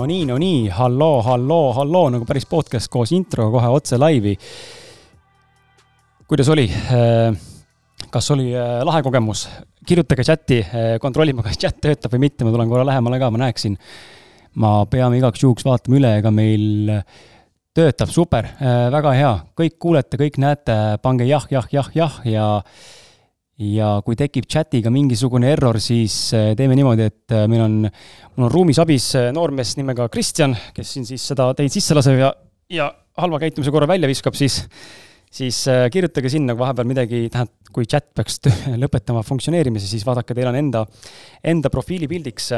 no nii, no nii, halloo, halloo, halloo nagu päris podcast koos introga kohe otse laivi. kuidas oli? Äh, kas oli äh, lahe kogemus? kirjutage chati, äh, kontrollime, kas chat töötab või mitte, ma tulen korra lähemale ka, ma näeksin. ma peame igaks juhuks vaatama üle, ega meil töötab, super, väga hea, kõik kuulete, kõik näete, pange jah, jah, jah, jah ja ja kui tekib chatiga mingisugune error, siis äh, teeme niimoodi, et äh, meil on, mul on ruumis abis äh, noormees nimega Kristjan, kes siin siis seda teid sisse laseb ja, ja halva käitumise korra välja viskab, siis siis kirjutage sinna, vahepeal midagi, tähendab, kui chat peaks lõpetama funktsioneerimise, siis vaadake, teil on enda, enda profiilipildiks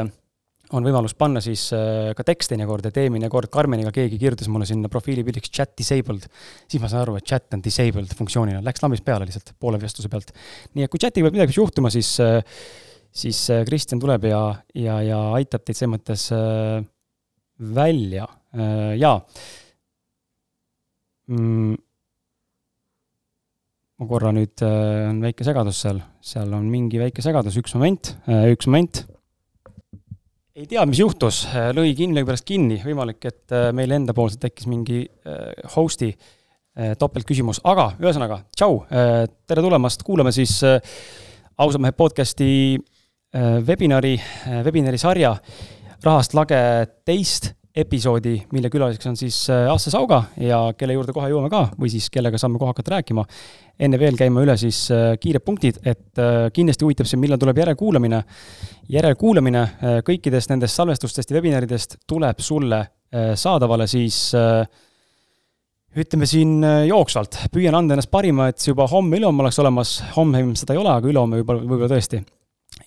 on võimalus panna siis äh, ka tekst teinekord, et eelmine kord Karmeniga keegi kirjutas mulle sinna profiilipildiks chat disabled, siis ma saan aru, et chat on disabled funktsioonina, läks lambist peale lihtsalt poole vestluse pealt. nii et kui chatiga peab midagi juhtuma, siis, äh, siis äh, Kristjan tuleb ja, ja, ja aitab teid selles mõttes välja, jaa. Mm. Ma korra nüüd, on väike segadus seal, seal on mingi väike segadus, üks moment, üks moment ei tea, mis juhtus, kinni, lõi pärast kinni, võimalik, et äh, meil endapoolselt tekkis mingi äh, host'i äh, topeltküsimus, aga ühesõnaga, tšau, tere tulemast, kuulame siis ausa mehe podcast'i webinari, webinari sarja Rahast lage teist episoodi, mille külaliseks on siis Asse Sauga ja kelle juurde kohe jõuame ka või siis kellega saame kohe hakata rääkima. Enne veel käima üle siis äh, kiired punktid, et äh, kindlasti huvitab see, millal tuleb järelkuulamine. järelkuulamine äh, kõikidest nendest salvestustest ja webinaridest tuleb sulle saadavale siis ütleme siin jooksvalt, püüan anda ennast parima, et juba homme-ülehomme oleks olemas, homme seda ei ole, aga ülehomme võib-olla, võib-olla tõesti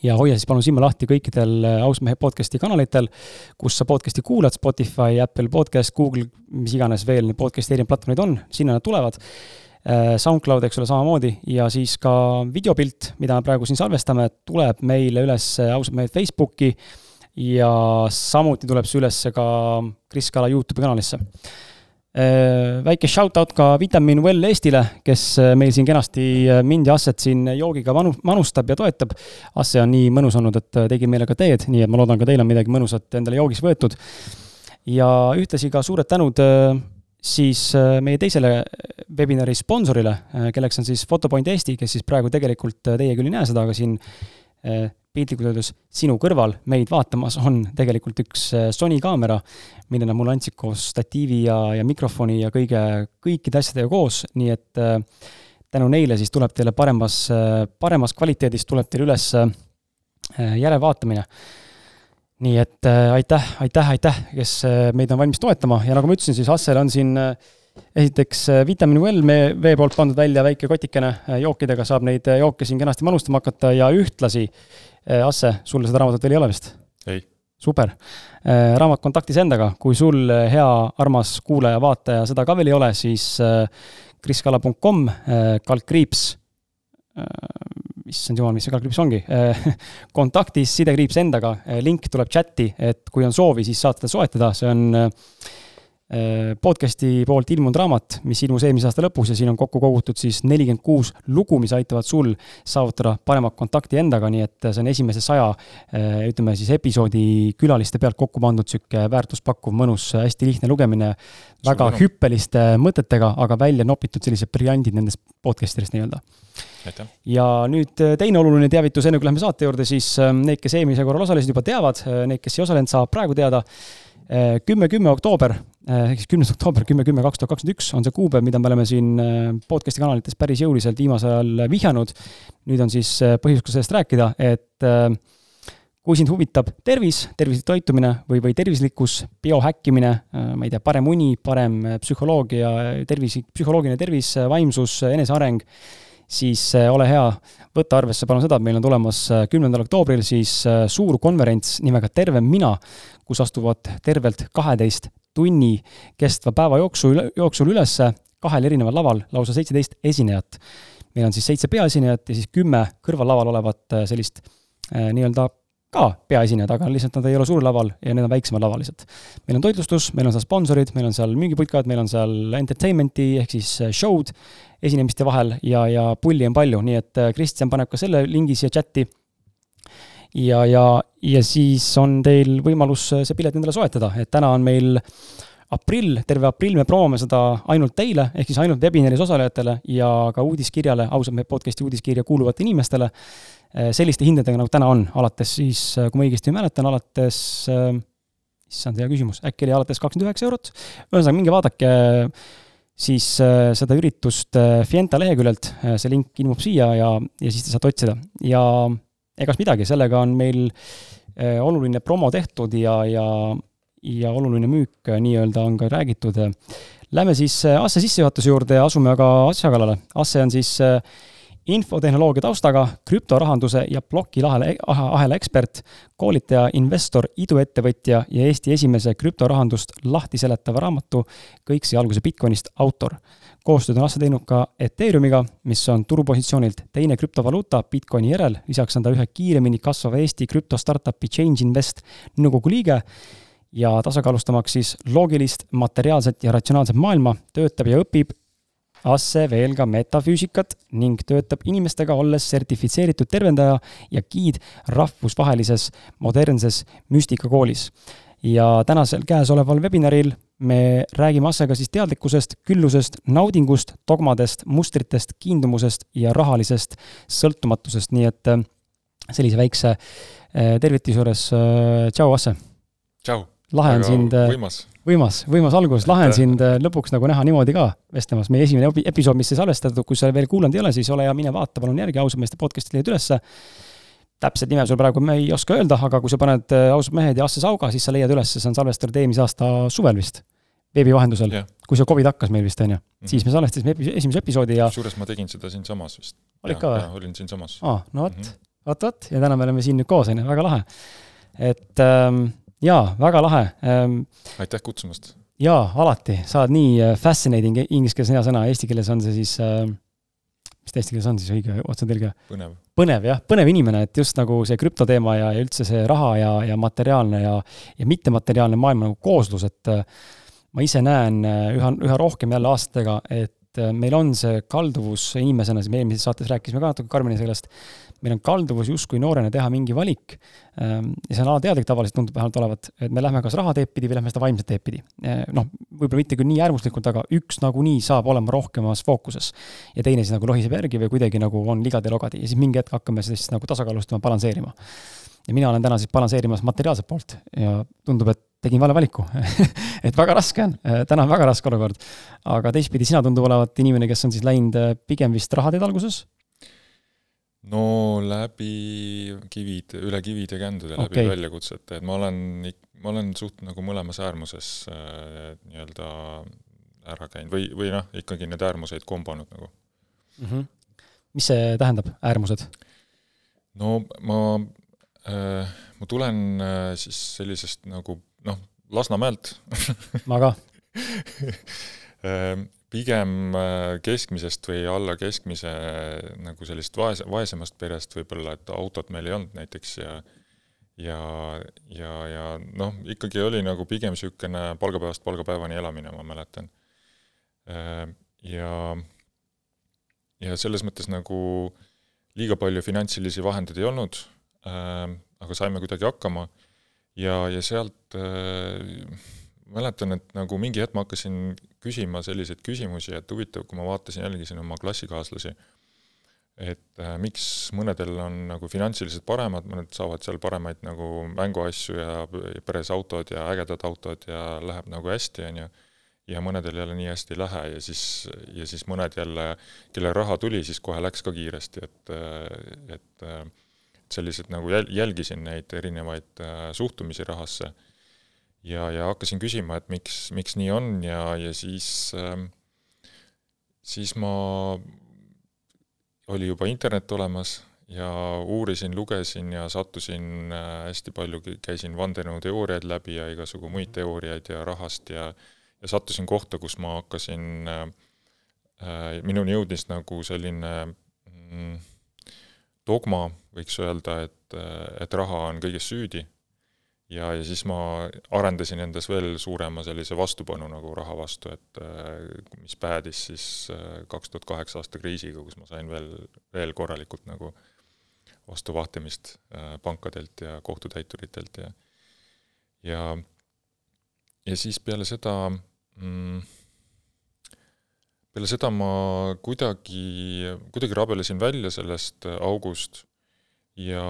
ja hoia siis palun silma lahti kõikidel Ausmehe podcast'i kanalitel, kus sa podcast'i kuulad, Spotify, Apple Podcast, Google, mis iganes veel neid podcast'i erinevaid platvormid on, sinna nad tulevad. Äh, SoundCloud, eks ole, samamoodi ja siis ka videopilt, mida me praegu siin salvestame, tuleb meile üles ausalt meelt Facebooki ja samuti tuleb see üles ka Kris Kala Youtube'i kanalisse. Äh, väike shout-out ka Vitamin Well Eestile, kes äh, meil siin kenasti mind ja Asset siin joogiga manu-, manustab ja toetab. Asse on nii mõnus olnud, et tegi meile ka teed, nii et ma loodan, ka teil on midagi mõnusat endale joogiks võetud. ja ühtlasi ka suured tänud siis äh, meie teisele webinari sponsorile, äh, kelleks on siis Photopoint Eesti, kes siis praegu tegelikult, äh, teie küll ei näe seda, aga siin piltlikult öeldes sinu kõrval meid vaatamas on tegelikult üks Sony kaamera, mille nad mulle andsid koos statiivi ja, ja mikrofoni ja kõige, kõikide asjadega koos, nii et tänu neile siis tuleb teile paremas, paremas kvaliteedis tuleb teil üles järelvaatamine nii et äh, aitäh, aitäh, aitäh, kes äh, meid on valmis toetama ja nagu ma ütlesin, siis Assel on siin äh, esiteks Vitamin Well vee poolt pandud välja väike kotikene jookidega, saab neid jooke siin kenasti manustama hakata ja ühtlasi, Asse, sulle seda raamatut veel ei ole vist? ei. super. raamat Kontaktis endaga, kui sul, hea armas kuulaja, vaataja, seda ka veel ei ole, siis kriskala.com, kaldkriips issand jumal, mis see kalkriips ongi kontaktis sidekriips endaga, link tuleb chati, et kui on soovi, siis saate seda soetada, see on äh, podcast'i poolt ilmunud raamat, mis ilmus eelmise aasta lõpus ja siin on kokku kogutud siis nelikümmend kuus lugu, mis aitavad sul saavutada paremat kontakti endaga, nii et see on esimese saja äh, ütleme siis episoodi külaliste pealt kokku pandud niisugune väärtuspakkuv, mõnus, hästi lihtne lugemine, väga hüppeliste mõtetega, aga välja nopitud sellised briljandid nendest podcast idest nii-öelda ja nüüd äh, teine oluline teavitus, enne kui lähme saate juurde, siis need, kes eelmisel korral osalesid, juba teavad, äh, need, kes ei osalenud, saavad praegu teada. Äh, kümme, kümme oktoober, ehk siis kümnes oktoober, kümme, kümme, kaks tuhat kakskümmend üks on see kuupäev, mida me oleme siin podcast'i kanalites päris jõuliselt viimasel ajal vihjanud. nüüd on siis põhjus ka sellest rääkida, et kui sind huvitab tervis, tervislik toitumine või, või tervislikkus, biohäkkimine, ma ei tea, parem uni, parem psühholoogia, tervislik, psühholoogiline tervis, vaimsus, eneseareng siis äh, ole hea, võta arvesse palun seda, et meil on tulemas äh, kümnendal oktoobril siis äh, suur konverents nimega Terve mina, kus astuvad tervelt kaheteist tunni kestva päeva jooksul, jooksul üles kahel erineval laval lausa seitseteist esinejat. meil on siis seitse peaesinejat ja siis kümme kõrvallaval olevat sellist nii-öelda ka peaesinejad, aga lihtsalt nad ei ole suurel laval ja need on väiksemal laval lihtsalt. meil on toitlustus, meil on seal sponsorid, meil on seal müügiputkad, meil on seal entertainment'i ehk siis show'd esinemiste vahel ja, ja pulli on palju, nii et Kristjan paneb ka selle lingi siia chati. Ja, ja, ja siis on teil võimalus see pilet endale soetada, et täna on meil aprill, terve aprill me promome seda ainult teile, ehk siis ainult webinaris osalejatele ja ka uudiskirjale, ausalt meie podcast'i uudiskirja kuuluvatele inimestele, eh, selliste hindadega, nagu täna on, alates siis, eh, kui ma õigesti mäletan, alates äh, issand, hea küsimus, äkki oli alates kakskümmend üheksa eurot. ühesõnaga, minge vaadake siis äh, seda üritust äh, Fienta leheküljelt, äh, see link ilmub siia ja, ja siis te saate otsida. ja egas midagi, sellega on meil oluline promo tehtud ja, ja, ja oluline müük nii-öelda on ka räägitud. Lähme siis Asse sissejuhatuse juurde ja asume aga asja kallale. Asse on siis äh, infotehnoloogia taustaga, krüptorahanduse ja plokilahela, ahela ekspert, koolitaja, investor, iduettevõtja ja Eesti esimese krüptorahandust lahti seletava raamatu Kõik sai alguse Bitcoinist autor. koostööd on Asse teinud ka Ethereumiga, mis on turupositsioonilt teine krüptovaluuta Bitcoini järel, lisaks on ta ühe kiiremini kasvava Eesti krüptostartup'i Change Invest nõukogu liige ja tasakaalustamaks siis loogilist, materiaalset ja ratsionaalset maailma, töötab ja õpib Asse veel ka metafüüsikat ning töötab inimestega, olles sertifitseeritud tervendaja ja giid rahvusvahelises modernses müstikakoolis. ja tänasel käesoleval webinaril me räägime Assega siis teadlikkusest, küllusest, naudingust, dogmadest, mustritest, kiindumusest ja rahalisest sõltumatusest, nii et äh, sellise väikse äh, tervituse juures äh, tšau, Asse! tšau! Lahe on sind võimas võimas, võimas algus, lahe on sind äh, lõpuks nagu näha niimoodi ka vestlemas. meie esimene episood, mis sai salvestatud, kui sa veel kuulanud ei ole, siis ole hea, mine vaata palun järgi, ausad meeste podcast'i leiad ülesse. täpset nime sul praegu me ei oska öelda, aga kui sa paned äh, ausad mehed ja Asse Sauga, siis sa leiad ülesse, see on salvestatud eelmise aasta suvel vist, veebi vahendusel yeah.. kui see Covid hakkas meil vist, on ju, mhm. siis me salvestasime epi-, esimese episoodi ja. kusjuures ma tegin seda siinsamas vist. olid ka või? olin siinsamas. aa, no vot mm -hmm., vot, vot ja täna me oleme siin nüüd koos, on ju, väga lahe. et ähm, jaa, väga lahe ähm,. aitäh kutsumast! jaa, alati, sa oled nii äh, fascinating, inglise keeles hea sõna, eesti keeles on see siis äh, mis ta eesti keeles on siis õige otsetõlge? põnev. põnev jah, põnev inimene, et just nagu see krüptoteema ja, ja üldse see raha ja, ja materiaalne ja, ja mittemateriaalne maailm nagu kooslus, et äh, ma ise näen äh, üha, üha rohkem jälle aastatega, et meil on see kalduvus inimesena, siis me eelmises saates rääkisime ka natuke Karmeni sellest, meil on kalduvus justkui noorena teha mingi valik ähm, ja see on alateadlik tavaliselt, tundub vähemalt olevat, et me lähme kas raha teed pidi või lähme seda vaimset teed pidi. Äh, noh, võib-olla mitte küll nii äärmuslikult, aga üks nagunii saab olema rohkemas fookuses. ja teine siis nagu lohiseb järgi või kuidagi nagu on ligadi-logadi ja siis mingi hetk hakkame siis nagu tasakaalustama, balansseerima. ja mina olen täna siis balansseerimas materiaalset poolt ja tundub, et tegin vale valiku et väga raske on, äh, täna on väga raske olukord. aga teistpidi, sina tundub olevat inimene, kes on siis läinud äh, pigem vist rahateed alguses no läbi kivide, üle kivide kändude, läbi okay. väljakutsete, et ma olen, ma olen suht nagu mõlemas äärmuses äh, nii-öelda ära käinud või, või noh, ikkagi need äärmuseid kombanud nagu mm. -hmm. mis see tähendab, äärmused? no ma äh,, ma tulen äh, siis sellisest nagu noh, Lasnamäelt ma ka äh, pigem äh, keskmisest või alla keskmise nagu sellist vaese, vaesemast perest võib-olla, et autot meil ei olnud näiteks ja ja, ja, ja noh, ikkagi oli nagu pigem niisugune palgapäevast palgapäevani elamine, ma mäletan. Äh, ja, ja selles mõttes nagu liiga palju finantsilisi vahendeid ei olnud, äh, aga saime kuidagi hakkama ja, ja sealt mäletan, et nagu mingi hetk ma hakkasin küsima selliseid küsimusi, et huvitav, kui ma vaatasin, jälgisin oma klassikaaslasi, et äh, miks mõnedel on nagu finantsiliselt paremad, mõned saavad seal paremaid nagu mänguasju ja, peres autod ja ägedad autod ja läheb nagu hästi, on ju, ja mõnedel jälle nii hästi ei lähe ja siis, ja siis mõned jälle, kellel raha tuli, siis kohe läks ka kiiresti, et, et et sellised nagu jäl-, jälgisin neid erinevaid äh, suhtumisi rahasse ja, ja hakkasin küsima, et miks, miks nii on ja, ja siis äh,, siis ma, oli juba internet olemas ja uurisin, lugesin ja sattusin äh, hästi palju, käisin vandenõuteooriaid läbi ja igasugu muid teooriaid ja rahast ja ja sattusin kohta, kus ma hakkasin äh,, äh minuni jõudis nagu selline mm, dogma, võiks öelda, et, et raha on kõiges süüdi ja, ja siis ma arendasin endas veel suurema sellise vastupanu nagu raha vastu, et äh, mis päädis siis äh, kaks tuhat kaheksa aasta kriisiga, kus ma sain veel, veel korralikult nagu vastu vahtimist pankadelt ja kohtutäituritelt ja ja ja siis peale seda mm, peale seda ma kuidagi, kuidagi rabelesin välja sellest august ja,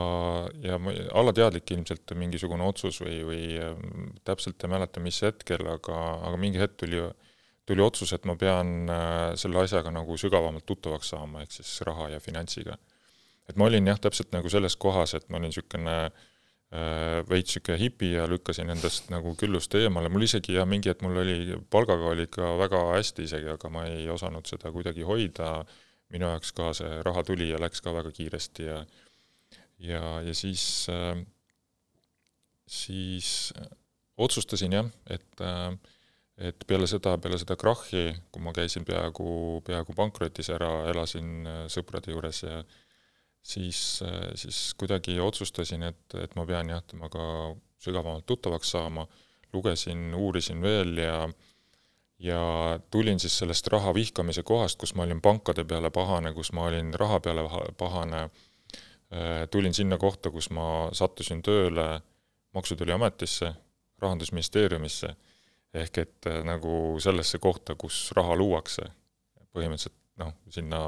ja alateadlik ilmselt mingisugune otsus või, või täpselt ei mäleta, mis hetkel, aga, aga mingi hetk tuli, tuli otsus, et ma pean äh, selle asjaga nagu sügavamalt tuttavaks saama, ehk siis raha ja finantsiga. et ma olin jah, täpselt nagu selles kohas, et ma olin niisugune äh, Äh, veits niisugune hipi ja lükkasin endast nagu küllust eemale, mul isegi jah, mingi hetk mul oli, palgaga oli ikka väga hästi isegi, aga ma ei osanud seda kuidagi hoida, minu jaoks ka see raha tuli ja läks ka väga kiiresti ja ja, ja siis, äh, siis otsustasin jah, et äh, et peale seda, peale seda krahhi, kui ma käisin peaaegu, peaaegu pankrotis ära, elasin sõprade juures ja siis, siis kuidagi otsustasin, et, et ma pean jah, temaga sügavamalt tuttavaks saama, lugesin, uurisin veel ja ja tulin siis sellest raha vihkamise kohast, kus ma olin pankade peale pahane, kus ma olin raha peale pahane, tulin sinna kohta, kus ma sattusin tööle Maksu- ja Tolliametisse, Rahandusministeeriumisse, ehk et nagu sellesse kohta, kus raha luuakse. põhimõtteliselt noh, sinna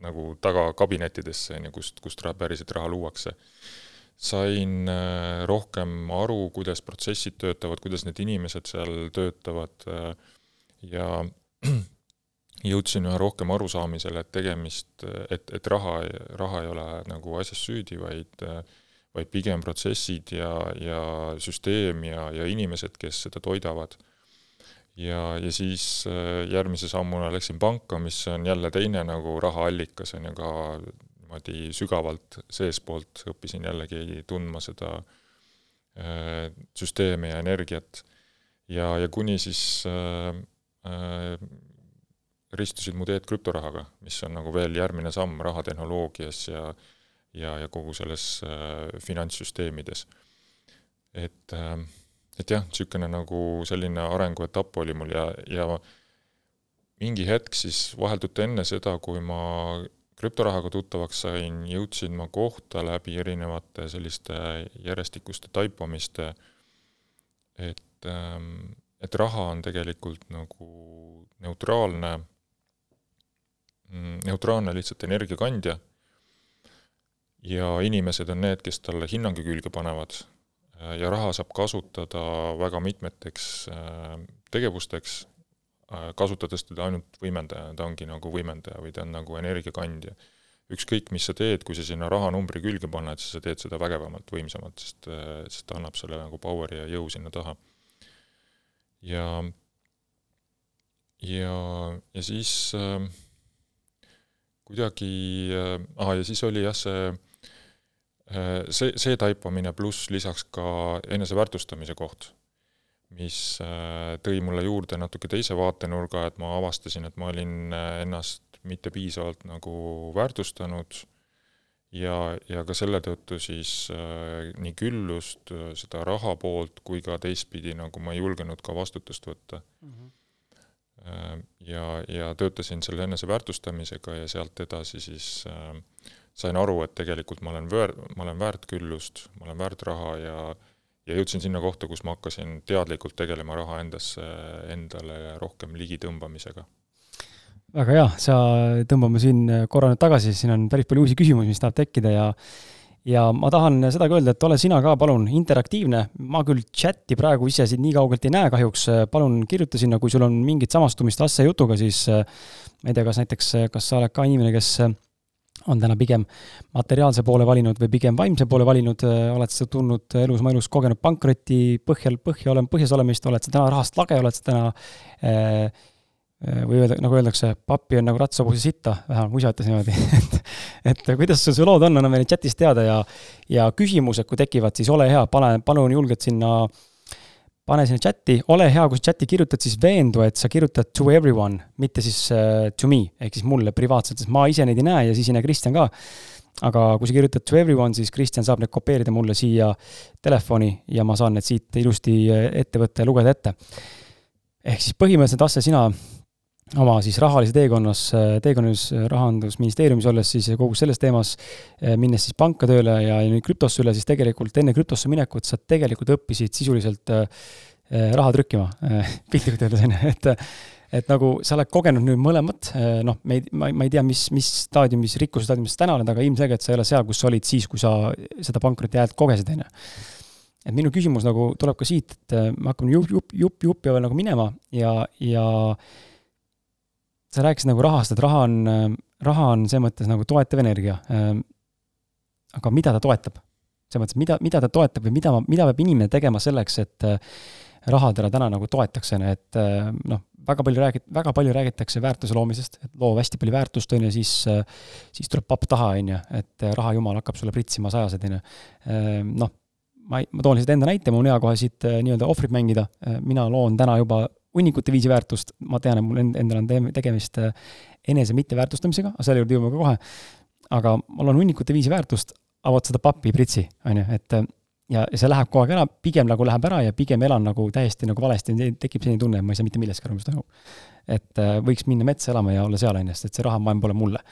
nagu tagakabinettidesse, on ju, kust, kust päriselt raha luuakse. sain äh, rohkem aru, kuidas protsessid töötavad, kuidas need inimesed seal töötavad äh, ja jõudsin üha rohkem arusaamisele, et tegemist, et, et raha, raha ei ole nagu asjas süüdi, vaid vaid pigem protsessid ja, ja süsteem ja, ja inimesed, kes seda toidavad ja, ja siis äh, järgmise sammuna läksin panka, mis on jälle teine nagu rahaallikas, on ju, ka niimoodi sügavalt seestpoolt õppisin jällegi tundma seda äh, süsteemi ja energiat. ja, ja kuni siis äh, äh, ristusid mu teed krüptorahaga, mis on nagu veel järgmine samm rahatehnoloogias ja ja, ja kogu selles äh, finantssüsteemides. et äh, et jah, niisugune nagu selline arenguetapp oli mul ja, ja mingi hetk siis vaheldult enne seda, kui ma krüptorahaga tuttavaks sain, jõudsin ma kohta läbi erinevate selliste järjestikuste taipamiste, et, ähm, et raha on tegelikult nagu neutraalne, neutraalne lihtsalt energiakandja ja inimesed on need, kes talle hinnangu külge panevad Äh, ja raha saab kasutada väga mitmeteks äh, tegevusteks, äh, kasutades teda ainult võimendaja, ta ongi nagu võimendaja või ta on nagu energiakandja. ükskõik, mis sa teed, kui sa sinna rahanumbri külge paned, siis sa teed seda vägevamalt, võimsamalt, sest, sest ta annab selle nagu power'i ja jõu sinna taha. ja, ja, ja siis äh, kuidagi äh,, aa ja siis oli jah, see Äh, see, see taipamine pluss lisaks ka eneseväärtustamise koht, mis äh, tõi mulle juurde natuke teise vaatenurga, et ma avastasin, et ma olin äh, ennast mitte piisavalt nagu väärtustanud ja, ja ka selle tõttu siis äh, nii küllust, seda raha poolt, kui ka teistpidi nagu ma ei julgenud ka vastutust võtta mm. -hmm. Ja, ja töötasin selle eneseväärtustamisega ja sealt edasi siis äh, sain aru, et tegelikult ma olen väär, ma olen väärt küllust, ma olen väärt raha ja ja jõudsin sinna kohta, kus ma hakkasin teadlikult tegelema raha endasse, endale rohkem ligitõmbamisega. väga hea, sa, tõmbame siin korra nüüd tagasi, siin on päris palju uusi küsimusi, mis tahab tekkida ja ja ma tahan seda ka öelda, et ole sina ka palun interaktiivne, ma küll chati praegu ise siit nii kaugelt ei näe kahjuks, palun kirjuta sinna, kui sul on mingit samastumist Asse jutuga, siis ma ei tea, kas näiteks, kas sa oled ka inimene, kes on täna pigem materiaalse poole valinud või pigem vaimse poole valinud, oled sa tundnud elus, oma elus kogenud pankroti põhjal, põhja olem-, põhjas olemist, oled sa täna rahast lage, oled sa täna või öelda, nagu öeldakse, pappi on nagu ratsahobuse sitta, vähemalt mu isa ütles niimoodi. et et kuidas sul see lood on, anna meile chatis teada ja ja küsimused, kui tekivad, siis ole hea, pane, palun julgelt sinna pane sinna chati, ole hea, kui sa chati kirjutad, siis veendu, et sa kirjutad to everyone, mitte siis uh, to me, ehk siis mulle privaatselt, sest ma ise neid ei näe ja siis ei näe Kristjan ka. aga kui sa kirjutad to everyone, siis Kristjan saab need kopeerida mulle siia telefoni ja ma saan need siit ilusti äh, ette võtta ja lugeda ette. ehk siis põhimõtteliselt, Asse, sina oma siis rahalise teekonnas, teekonnas Rahandusministeeriumis olles siis kogu selles teemas, minnes siis panka tööle ja nüüd krüptosse üle, siis tegelikult enne krüptosse minekut sa tegelikult õppisid sisuliselt raha trükkima, piltlikult öeldes on ju, et et nagu sa oled kogenud nüüd mõlemat, noh, me ei, ma, ma ei tea, mis, mis staadiumis, rikkuse staadiumis sa täna oled, aga ilmselgelt sa ei ole seal, kus sa olid siis, kui sa seda pankroti häält kogesid, on ju. Et minu küsimus nagu tuleb ka siit, et me hakkame jupp, jupp, jupp, jupp ja veel nagu minema ja, ja sa rääkisid nagu rahast, et raha on, raha on selles mõttes nagu toetav energia. aga mida ta toetab? selles mõttes, mida, mida ta toetab või mida, mida peab inimene tegema selleks, et raha teda täna nagu toetaks, on ju, et noh, väga palju räägit-, väga palju räägitakse väärtuse loomisest, et loo hästi palju väärtust, on ju, siis, siis tuleb papp taha, on ju, et raha jumal hakkab sulle pritsima sajased, on ju. noh, ma ma toon lihtsalt enda näite, mul on hea kohe siit nii-öelda ohvrit mängida, mina loon täna juba hunnikute viisi väärtust, ma tean, et mul endal on tegemist äh, enese mitteväärtustamisega, aga selle juurde jõuame ka kohe. aga mul on hunnikute viisi väärtust, vot seda pappi pritsi, on ju, et äh, ja, ja see läheb kogu aeg ära, pigem nagu läheb ära ja pigem elan nagu täiesti nagu valesti, tekib selline tunne, et ma ei saa mitte millestki aru, mis toimub. et äh, võiks minna metsa elama ja olla seal, on ju, sest et see rahamaailm pole mulle.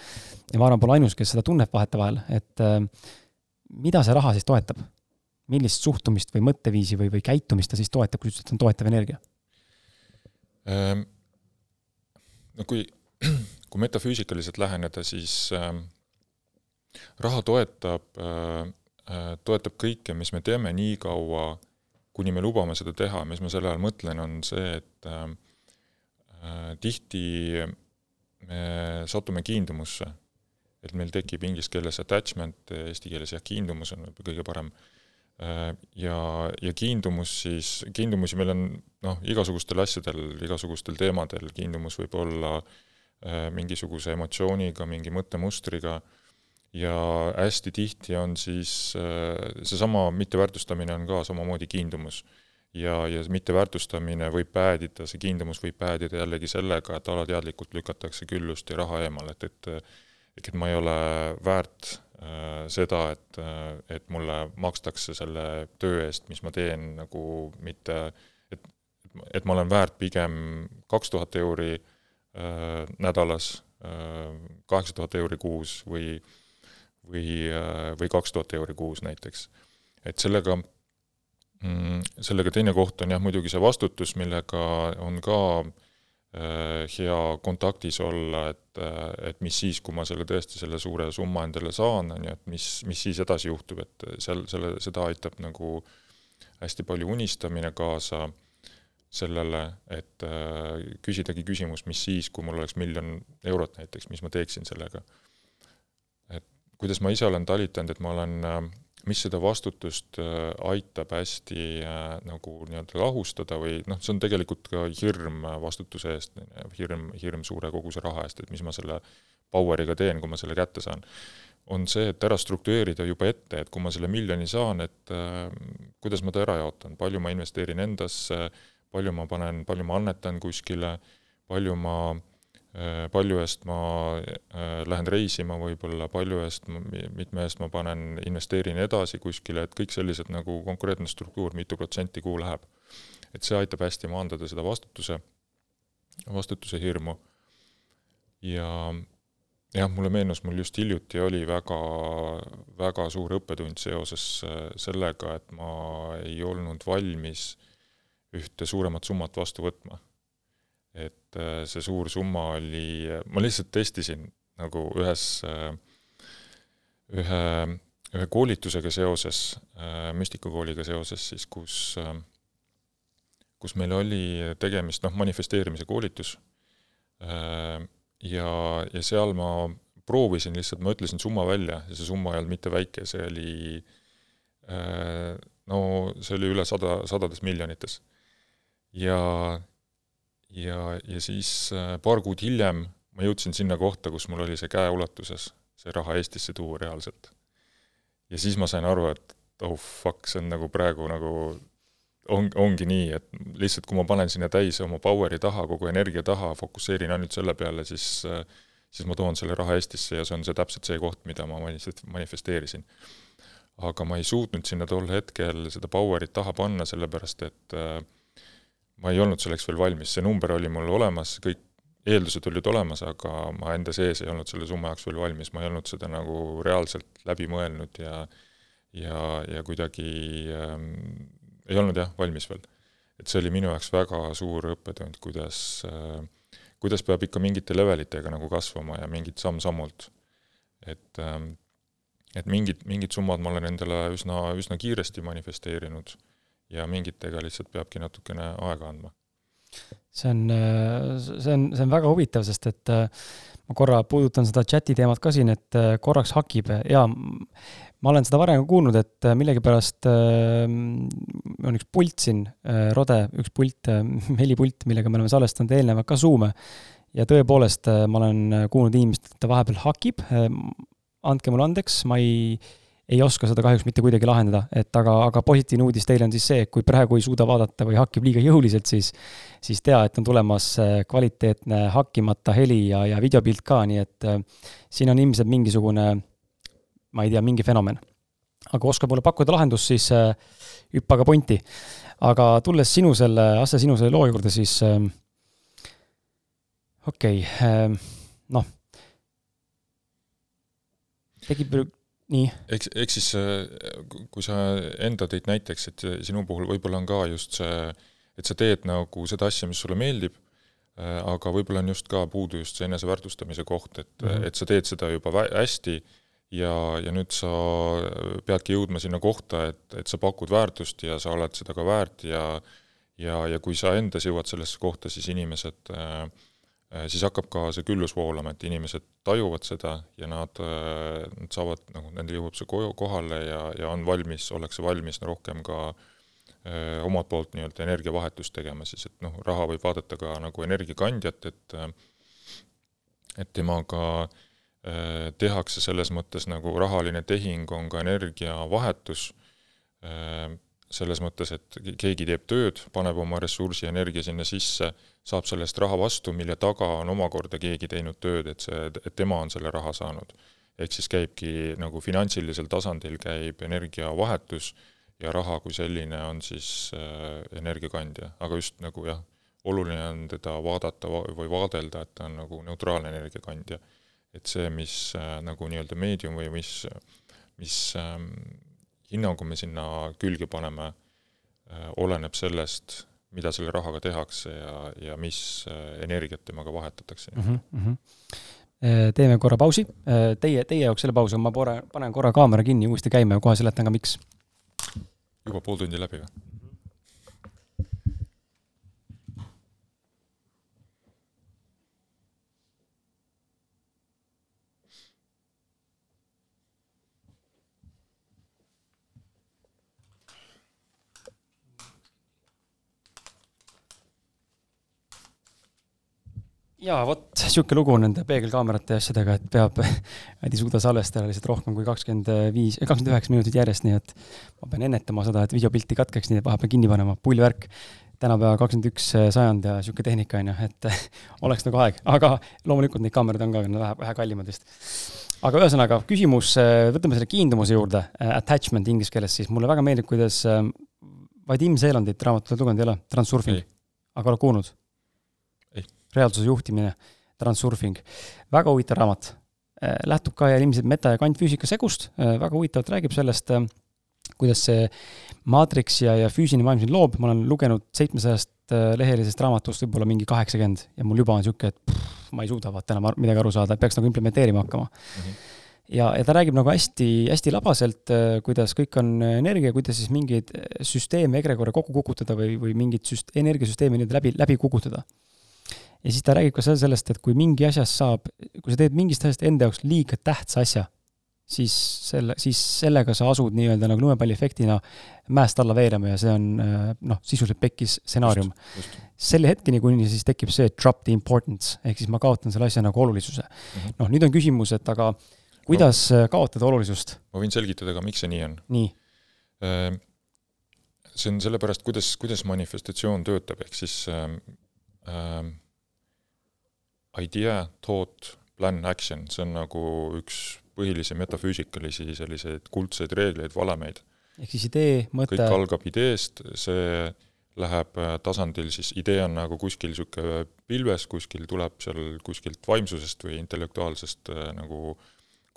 ja ma arvan, pole ainus, kes seda tunneb vahetevahel, et mida see raha siis toetab? millist suhtumist või mõtteviisi või, või käitumist ta siis toetab, kui sa ütled, et see on toetav energia? Ehm, no kui, kui metafüüsikaliselt läheneda, siis äh, raha toetab äh,, toetab kõike, mis me teeme nii kaua, kuni me lubame seda teha, mis ma selle all mõtlen, on see, et tihti me satume kiindumusse. et meil tekib inglise keeles attachment, eesti keeles jah, kiindumus on võib-olla kõige parem Äh, ja, ja kiindumus siis, kiindumusi meil on noh, igasugustel asjadel, igasugustel teemadel, kiindumus võib olla äh, mingisuguse emotsiooniga, mingi mõttemustriga, ja hästi tihti on siis äh, seesama mitteväärtustamine on ka samamoodi kiindumus. ja, ja mitteväärtustamine võib päädida, see kiindumus võib päädida jällegi sellega, et alateadlikult lükatakse küllust ja raha eemale, et, et et ma ei ole väärt Äh, seda, et, äh, et mulle makstakse selle töö eest, mis ma teen, nagu mitte, et, et ma olen väärt pigem kaks tuhat euri äh, nädalas äh,, kaheksa tuhat euri kuus või, või äh,, või kaks tuhat euri kuus näiteks. et sellega mm,, sellega teine koht on jah, muidugi see vastutus, millega on ka äh, Äh, hea kontaktis olla, et, äh, et mis siis, kui ma selle tõesti, selle suure summa endale saan, on ju, et mis, mis siis edasi juhtub, et seal, selle, seda aitab nagu hästi palju unistamine kaasa sellele, et äh, küsidagi küsimus, mis siis, kui mul oleks miljon eurot näiteks, mis ma teeksin sellega. et kuidas ma ise olen talitanud, et ma olen äh, mis seda vastutust äh, aitab hästi äh, nagu nii-öelda lahustada või noh, see on tegelikult ka hirm vastutuse eest, hirm, hirm suure koguse raha eest, et mis ma selle power'iga teen, kui ma selle kätte saan, on see, et ära struktureerida juba ette, et kui ma selle miljoni saan, et äh, kuidas ma ta ära jaotan, palju ma investeerin endasse, palju ma panen, palju ma annetan kuskile, palju ma äh, Äh, palju eest ma äh, lähen reisima võib-olla, palju eest, mitme eest ma panen, investeerin edasi kuskile, et kõik sellised nagu konkreetne struktuur, mitu protsenti kuhu läheb. et see aitab hästi maandada seda vastutuse, vastutuse hirmu. ja jah, mulle meenus, mul just hiljuti oli väga, väga suur õppetund seoses äh, sellega, et ma ei olnud valmis ühte suuremat summat vastu võtma et äh, see suur summa oli, ma lihtsalt testisin nagu ühes, äh, ühe, ühe koolitusega seoses, äh, müstikakooliga seoses siis, kus, kus meil oli tegemist noh, manifesteerimise koolitus ja, ja seal ma proovisin lihtsalt, ma ütlesin summa välja ja see summa ei olnud mitte väike, see oli no see oli üle sada, sadades miljonites. ja ja, ja siis äh, paar kuud hiljem ma jõudsin sinna kohta, kus mul oli see käeulatuses, see raha Eestisse tuua reaalselt. ja siis ma sain aru, et oh fuck, see on nagu praegu nagu on, ongi nii, et lihtsalt kui ma panen sinna täis oma power'i taha, kogu energia taha, fokusseerin ainult selle peale, siis siis ma toon selle raha Eestisse ja see on see täpselt see koht, mida ma manifesteerisin. aga ma ei suutnud sinna tol hetkel seda power'it taha panna, sellepärast et äh, ma ei olnud selleks veel valmis, see number oli mul olemas, kõik eeldused olid olemas, aga ma enda sees ei olnud selle summa jaoks veel valmis, ma ei olnud seda nagu reaalselt läbi mõelnud ja ja, ja kuidagi ähm, ei olnud jah, valmis veel. et see oli minu jaoks väga suur õppetund, kuidas äh, kuidas peab ikka mingite levelitega nagu kasvama ja mingid samm-sammult. et ähm, et mingid, mingid summad ma olen endale üsna, üsna kiiresti manifesteerinud ja mingitega lihtsalt peabki natukene aega andma. see on, see on, see on väga huvitav, sest et äh, ma korra puudutan seda chati teemat ka siin, et äh, korraks hakib ja ma olen seda varem kuulnud, et äh, millegipärast äh, on üks pult siin äh,, Rode, üks pult äh,, helipult, millega me oleme salvestanud eelnevalt ka Zoom'e. ja tõepoolest äh, ma olen äh, kuulnud inimestelt, et ta vahepeal hakib äh,. andke mulle andeks, ma ei, ei oska seda kahjuks mitte kuidagi lahendada, et aga, aga positiivne uudis teile on siis see, et kui praegu ei suuda vaadata või hakib liiga jõuliselt, siis, siis tea, et on tulemas äh, kvaliteetne hakkimata heli ja, ja videopilt ka, nii et äh, siin on ilmselt mingisugune ma ei tea, mingi fenomen. aga oskab mulle pakkuda lahendust, siis äh, hüppa ka punti. aga tulles sinu selle, Asse, sinu selle loo juurde, siis äh, okei okay, äh,, noh, tekib nii. eks, eks siis, äh, kui sa enda tõid näiteks, et sinu puhul võib-olla on ka just see, et sa teed nagu seda asja, mis sulle meeldib, äh, aga võib-olla on just ka puudu just see eneseväärtustamise koht, et mm, -hmm. et sa teed seda juba hästi ja, ja nüüd sa peadki jõudma sinna kohta, et, et sa pakud väärtust ja sa oled seda ka väärt ja ja, ja kui sa endas jõuad sellesse kohta, siis inimesed äh, siis hakkab ka see küllus voolama, et inimesed tajuvad seda ja nad, äh, nad saavad, nagu nendel jõuab see koju kohale ja, ja on valmis, ollakse valmis rohkem ka öö, omalt poolt nii-öelda energiavahetust tegema, siis et noh, raha võib vaadata ka nagu energiakandjat, et et temaga äh, Äh, tehakse selles mõttes nagu rahaline tehing on ka energiavahetus, äh, selles mõttes, et keegi teeb tööd, paneb oma ressursi energia sinna sisse, saab selle eest raha vastu, mille taga on omakorda keegi teinud tööd, et see, et tema on selle raha saanud. ehk siis käibki nagu finantsilisel tasandil käib energiavahetus ja raha kui selline on siis äh, energiakandja, aga just nagu jah, oluline on teda vaadata või vaadelda, et ta on nagu neutraalne energiakandja et see, mis äh, nagu nii-öelda meedium või mis, mis ähm, hinnangu me sinna külge paneme äh,, oleneb sellest, mida selle rahaga tehakse ja, ja mis äh, energiat temaga vahetatakse mm. -hmm. teeme korra pausi, teie, teie jaoks selle pausi, ma pore, panen korra kaamera kinni, uuesti käime ja kohe seletan ka, miks. juba pool tundi läbi või? Jaa, vot niisugune lugu nende peegelkaamerate ja asjadega, et peab, nad ei suuda salvestada lihtsalt rohkem kui kakskümmend viis, kakskümmend üheksa minutit järjest, nii et ma pean ennetama seda, et videopilt ei katkeks, nii et vahepeal kinni panema, pull värk. tänapäeva kakskümmend üks sajand ja niisugune tehnika, on ju, et oleks nagu aeg, aga loomulikult neid kaameraid on ka, vähe, vähe kallimad vist. aga ühesõnaga, küsimus, võtame selle kiindumuse juurde, attachment inglise keeles siis, mulle väga meeldib, kuidas Vadim Seelandit raamatut oled lugenud, ei ole? Transurfing. aga oled kuulnud? Reaalsuse juhtimine, transurfing, väga huvitav raamat. Äh, lähtub ka ilmselt meta- ja kvantfüüsika segust, äh, väga huvitavalt räägib sellest, äh, kuidas see maatriks ja, ja füüsiline maailm sind loob, ma olen lugenud seitsmesajast lehelisest raamatust võib-olla mingi kaheksakümmend ja mul juba on niisugune, et pff, ma ei suuda vaata enam midagi aru saada, peaks nagu implementeerima hakkama. Mm. -hmm ja, ja ta räägib nagu hästi, hästi labaselt, kuidas kõik on energia, kuidas siis mingeid süsteeme, egregore kokku kukutada või, või mingit süst-, energiasüsteemi nüüd läbi, läbi kukutada ja siis ta räägib ka sellest, et kui mingi asjast saab, kui sa teed mingist asjast enda jaoks liiga tähtsa asja, siis selle, siis sellega sa asud nii-öelda nagu lumepalliefektina mäest alla veerema ja see on noh, sisuliselt pekkis stsenaarium. selle hetkeni, kuni siis tekib see drop the importance, ehk siis ma kaotan selle asja nagu olulisuse mm -hmm.. noh, nüüd on küsimus, et aga kuidas no, kaotada olulisust? ma võin selgitada ka, miks see nii on. nii? Ehm, see on sellepärast, kuidas, kuidas manifestatsioon töötab, ehk siis äh, äh, idea, thought, plan, action, see on nagu üks põhilisi metafüüsikalisi selliseid kuldseid reegleid, valemeid. ehk siis idee, mõte kõik algab ideest, see läheb tasandil, siis idee on nagu kuskil niisugune pilves, kuskil tuleb seal kuskilt vaimsusest või intellektuaalsest nagu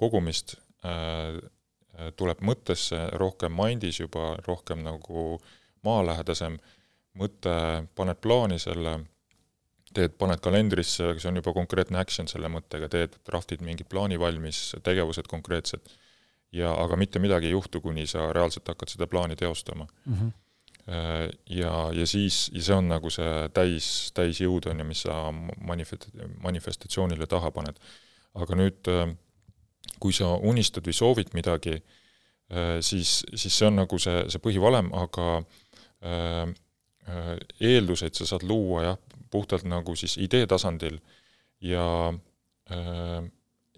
kogumist, tuleb mõttesse rohkem mind'is juba, rohkem nagu maalähedasem mõte, paned plaani selle, teed, paned kalendrisse, see on juba konkreetne action selle mõttega, teed, draftid mingi plaani valmis, tegevused konkreetsed, ja aga mitte midagi ei juhtu, kuni sa reaalselt hakkad seda plaani teostama mm. -hmm. Ja, ja siis, ja see on nagu see täis, täisjõud, on ju, mis sa manifest-, manifestatsioonile taha paned. aga nüüd, kui sa unistad või soovid midagi, siis, siis see on nagu see, see põhivalem, aga Äh, eelduseid sa saad luua jah, puhtalt nagu siis idee tasandil. Ja äh,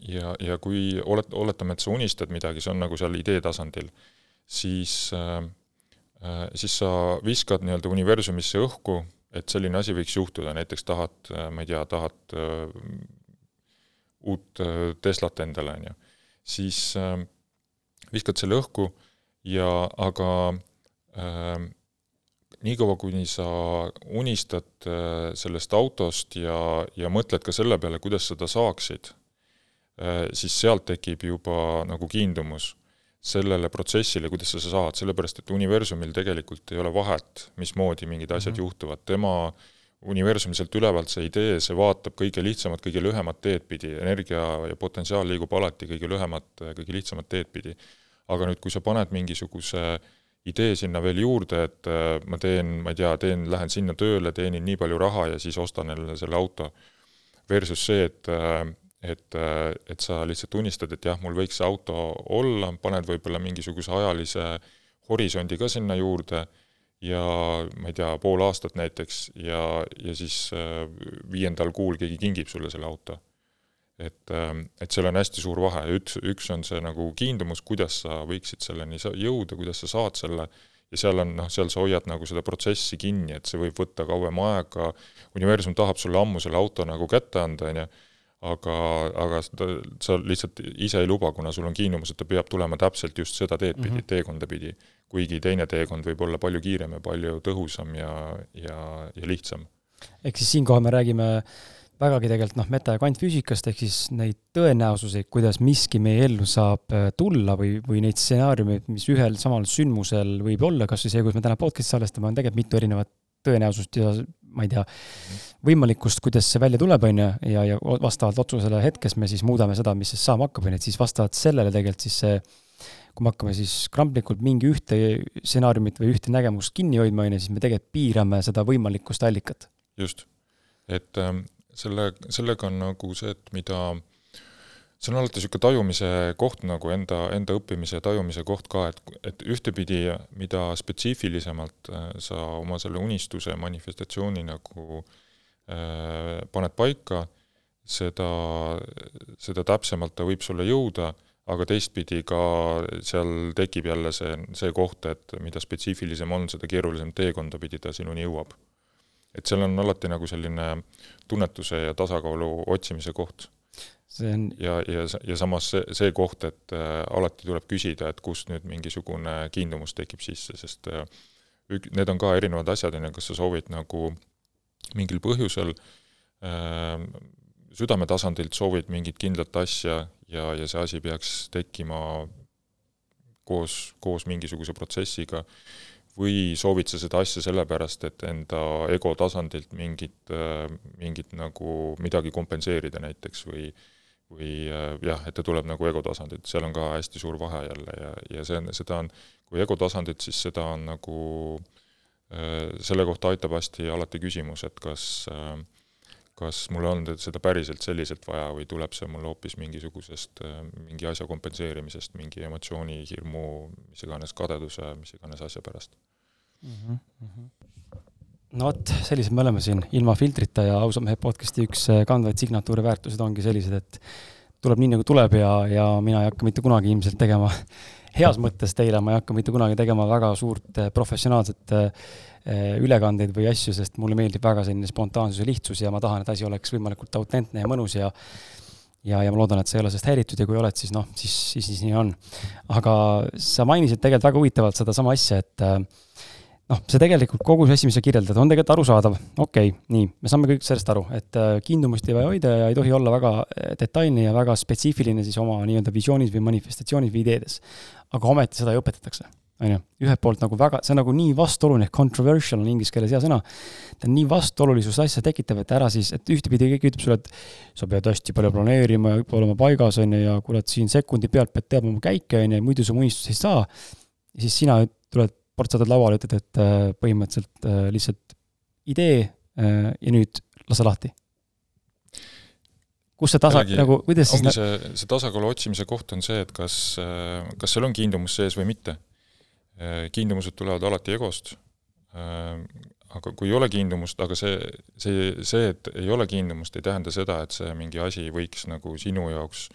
ja, ja kui olet-, oletame, et sa unistad midagi, see on nagu seal idee tasandil, siis äh, siis sa viskad nii-öelda universumisse õhku, et selline asi võiks juhtuda, näiteks tahad, ma ei tea, tahad uut Teslat endale, on ju, siis viskad selle õhku ja aga äh, niikaua, kuni sa unistad äh, sellest autost ja, ja mõtled ka selle peale, kuidas seda saaksid, äh, siis sealt tekib juba nagu kiindumus sellele protsessile, kuidas sa saad, sellepärast et universumil tegelikult ei ole vahet, mismoodi mingid asjad mm -hmm. juhtuvad, tema universumi sealt ülevalt see idee, see vaatab kõige lihtsamat, kõige lühemat teed pidi, energia ja potentsiaal liigub alati kõige lühemat, kõige lihtsamat teed pidi. aga nüüd, kui sa paned mingisuguse äh, idee sinna veel juurde, et äh, ma teen, ma ei tea, teen, lähen sinna tööle, teenin nii palju raha ja siis ostan endale selle auto. Versus see, et, äh, et, äh, et sa lihtsalt unistad, et jah, mul võiks see auto olla, paned võib-olla mingisuguse ajalise horisondi ka sinna juurde ja ma ei tea, pool aastat näiteks ja, ja siis viiendal kuul keegi kingib sulle selle auto et, ähm, et seal on hästi suur vahe, üks, üks on see nagu kiindumus, kuidas sa võiksid selleni jõuda, kuidas sa saad selle, ja seal on noh, seal sa hoiad nagu seda protsessi kinni, et see võib võtta kauem aega, universum tahab sulle ammu selle auto nagu kätte anda, on ju, aga, aga ta, sa lihtsalt ise ei luba, kuna sul on kiindumus, et ta peab tulema täpselt just seda teed pidi mm, -hmm. teekonda pidi. kuigi teine teekond võib olla palju kiirem ja palju tõhusam ja, ja, ja lihtsam. ehk siis siinkohal me räägime äh, vägagi tegelikult noh, meta- ja kvantfüüsikast, ehk siis neid tõenäosuseid, kuidas miski meie ellu saab äh, tulla või, või neid stsenaariumeid, mis ühel samal sündmusel võib olla, kas või see, kus me täna podcast'i salvestame, on tegelikult mitu erinevat tõenäosust ja ma ei tea, võimalikkust, kuidas see välja tuleb, on ju, ja, ja vastavalt otsusele hetkes me siis muudame seda, mis siis saama hakkab, on ju, et siis vastavalt sellele tegelikult siis see kui me hakkame siis kramplikult mingi ühte stsenaariumit või ühte nägemust kinni hoidma, on ju, siis me tegelikult piirame seda võimalikkust allikat. just, et ähm, selle, sellega on nagu see, et mida, see on alati niisugune tajumise koht nagu enda, enda õppimise ja tajumise koht ka, et, et ühtepidi, mida spetsiifilisemalt äh, sa oma selle unistuse manifestatsiooni nagu äh, paned paika, seda, seda täpsemalt ta võib sulle jõuda, aga teistpidi ka seal tekib jälle see, see koht, et mida spetsiifilisem on, seda keerulisem teekonda pidi ta sinuni jõuab. Et seal on alati nagu selline tunnetuse ja tasakaalu otsimise koht. see on ja, ja, ja samas see, see koht, et äh, alati tuleb küsida, et kust nüüd mingisugune kiindumus tekib sisse, sest äh, ük-, need on ka erinevad asjad, on ju, kas sa soovid nagu mingil põhjusel äh, südame tasandilt soovid mingit kindlat asja ja, ja see asi peaks tekkima koos, koos mingisuguse protsessiga, või soovid sa seda asja sellepärast, et enda ego tasandilt mingit, mingit nagu midagi kompenseerida näiteks või või äh, jah, et ta tuleb nagu ego tasandilt, seal on ka hästi suur vahe jälle ja, ja see on, seda on, kui ego tasandilt, siis seda on nagu, äh, selle kohta aitab hästi alati küsimus, et kas äh, kas mul on seda päriselt selliselt vaja või tuleb see mul hoopis mingisugusest, mingi asja kompenseerimisest, mingi emotsiooni, hirmu, mis iganes, kadeduse, mis iganes asja pärast mm. -hmm. no vot, sellised me oleme siin, ilma filtrita ja ausa mehe podcast'i üks äh, kandvaid signatuure väärtused ongi sellised, et tuleb nii, nagu tuleb ja, ja mina ei hakka mitte kunagi ilmselt tegema heas mõttes teile, ma ei hakka mitte kunagi tegema väga suurt äh, professionaalset äh, Eh, ülekandeid või asju, sest mulle meeldib väga selline spontaansus ja lihtsus ja ma tahan, et asi oleks võimalikult autentne ja mõnus ja ja, ja ma loodan, et sa ei ole sellest häiritud ja kui oled, siis noh, siis, siis, siis nii on. aga sa mainisid tegelikult väga huvitavalt sedasama asja, et äh, noh, see tegelikult kogu see asi, mis sa kirjeldad, on tegelikult arusaadav, okei okay,, nii, me saame kõik sellest aru, et äh, kiindumust ei vaja hoida ja ei tohi olla väga äh, detailne ja väga spetsiifiline siis oma nii-öelda visioonis või manifestatsioonis või ideedes. aga ometi seda ju õpetatakse, on ju, ühelt poolt nagu väga, see on nagu nii vastuoluline, controversial on inglise keeles hea sõna, ta on nii vastuolulisust asja tekitav, et ära siis, et ühtepidi keegi ütleb sulle, et sa pead hästi palju planeerima ja olema paigas, on ju, ja kurat, siin sekundi pealt pead teadma oma käike, on ju, muidu sa unistusi ei saa, ja siis sina tuled portsatad lauale, ütled, et äh, põhimõtteliselt äh, lihtsalt idee äh, ja nüüd lase lahti. kus see tasa, nagu, kuidas siis ongi see, see tasakaalu otsimise koht on see, et kas, kas seal on kiindumus sees või mitte. kiindumused tulevad alati egost, aga kui ei ole kiindumust, aga see, see, see, et ei ole kiindumust, ei tähenda seda, et see mingi asi võiks nagu sinu jaoks,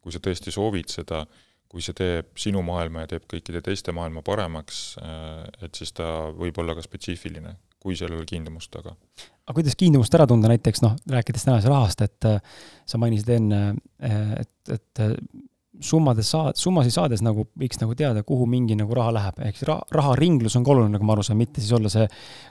kui sa tõesti soovid seda, kui see teeb sinu maailma ja teeb kõikide teiste maailma paremaks, äh, et siis ta võib olla ka spetsiifiline, kui seal ei ole kiindumust taga. aga kuidas kiindumust ära tunda, näiteks noh, rääkides tänase rahast, et äh, sa mainisid enne, äh, et, et summades saa-, summasid saades nagu võiks nagu teada, kuhu mingi nagu raha läheb, ehk siis raha, raharinglus on ka oluline, nagu ma aru saan, mitte siis olla see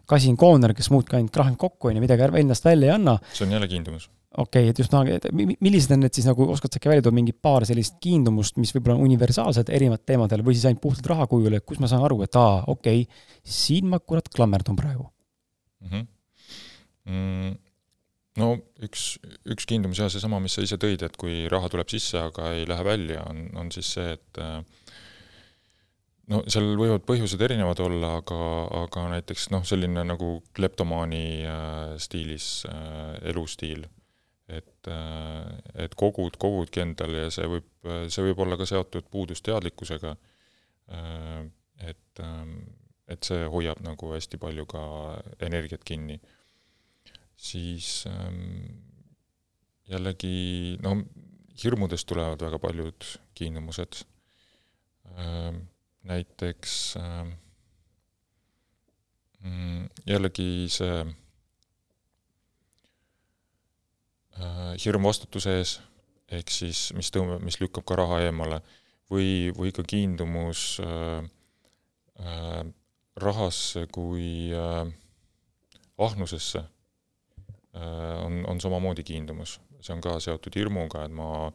kasin kooner, kes muudkui ainult krahib kokku, on ju, midagi endast välja ei anna. see on jälle kiindumus okei okay,, et just et millised on need siis nagu, oskad sa äkki välja tuua mingi paar sellist kiindumust, mis võib-olla on universaalsed erinevatel teemadel või siis ainult puhtalt raha kujul, et kus ma saan aru, et aa, okei okay,, siin ma kurat klammerdun praegu mm? -hmm. Mm, no üks, üks kiindumus jah, seesama, mis sa ise tõid, et kui raha tuleb sisse, aga ei lähe välja, on, on siis see, et äh, no seal võivad põhjused erinevad olla, aga, aga näiteks noh, selline nagu kleptomaani äh, stiilis äh, elustiil et, äh, et kogud, kogudki endale ja see võib, see võib olla ka seotud puudusteadlikkusega, äh, et, ähm, et see hoiab nagu hästi palju ka energiat kinni. siis ähm, jällegi no hirmudest tulevad väga paljud kiindumused, ähm, näiteks mm, jällegi see Äh, hirm vastutuse ees, ehk siis mis tõmbab, mis lükkab ka raha eemale, või, või ka kiindumus äh, äh, rahasse kui äh, ahnusesse äh, on, on samamoodi kiindumus. see on ka seotud hirmuga, et ma,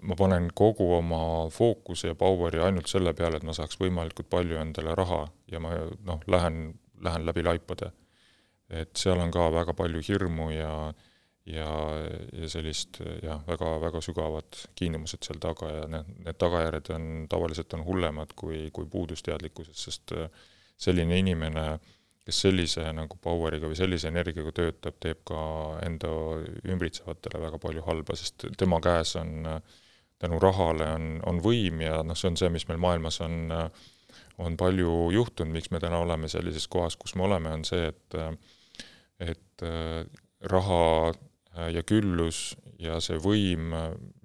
ma panen kogu oma fookuse ja power'i ainult selle peale, et ma saaks võimalikult palju endale raha ja ma noh, lähen, lähen läbi laipade. et seal on ka väga palju hirmu ja äh, ja, ja sellist jah, väga, väga sügavad kiindumused seal taga ja need, need tagajärjed on, tavaliselt on hullemad kui, kui puudus teadlikkusest, sest äh, selline inimene, kes sellise nagu power'iga või sellise energiaga töötab, teeb ka enda ümbritsevatele väga palju halba, sest tema käes on tänu rahale on, on võim ja noh, see on see, mis meil maailmas on, on palju juhtunud, miks me täna oleme sellises kohas, kus me oleme, on see, et et raha Äh, ja küllus ja see võim,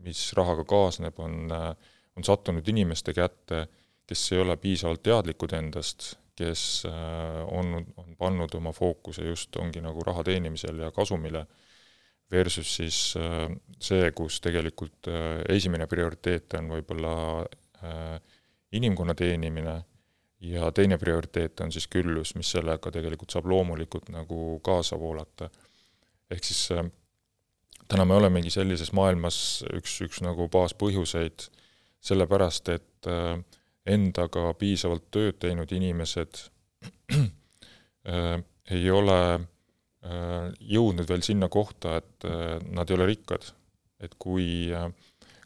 mis rahaga kaasneb, on, äh, on sattunud inimeste kätte, kes ei ole piisavalt teadlikud endast, kes äh, on, on pannud oma fookuse just, ongi nagu raha teenimisel ja kasumile, versus siis see, kus tegelikult esimene prioriteet on võib-olla inimkonna teenimine ja teine prioriteet on siis küllus, mis sellega tegelikult saab loomulikult nagu kaasa voolata. ehk siis täna me olemegi sellises maailmas üks, üks nagu baaspõhjuseid, sellepärast et äh, endaga piisavalt tööd teinud inimesed äh, ei ole äh, jõudnud veel sinna kohta, et nad ei ole rikkad. et kui,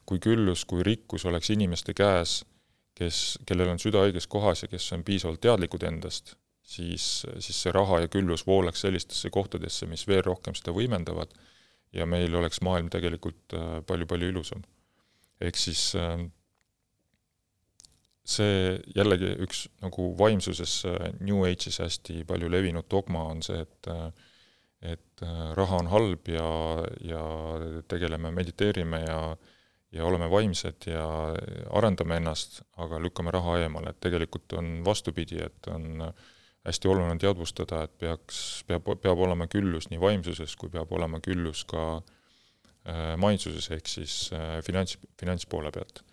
kui küllus, kui rikkus oleks inimeste käes, kes, kellel on süda õiges kohas ja kes on piisavalt teadlikud endast, siis, siis see raha ja küllus voolaks sellistesse kohtadesse, mis veel rohkem seda võimendavad ja meil oleks maailm tegelikult palju-palju äh, ilusam. ehk siis äh, see jällegi üks nagu vaimsuses äh, New Age'is hästi palju levinud dogma on see, et et raha on halb ja, ja tegeleme, mediteerime ja ja oleme vaimsed ja arendame ennast, aga lükkame raha eemale, et tegelikult on vastupidi, et on äh, hästi oluline on teadvustada, et peaks, peab, peab olema küllus nii vaimsuses kui peab olema küllus ka äh, maitsuses, ehk siis äh, finants, finantspoole pealt.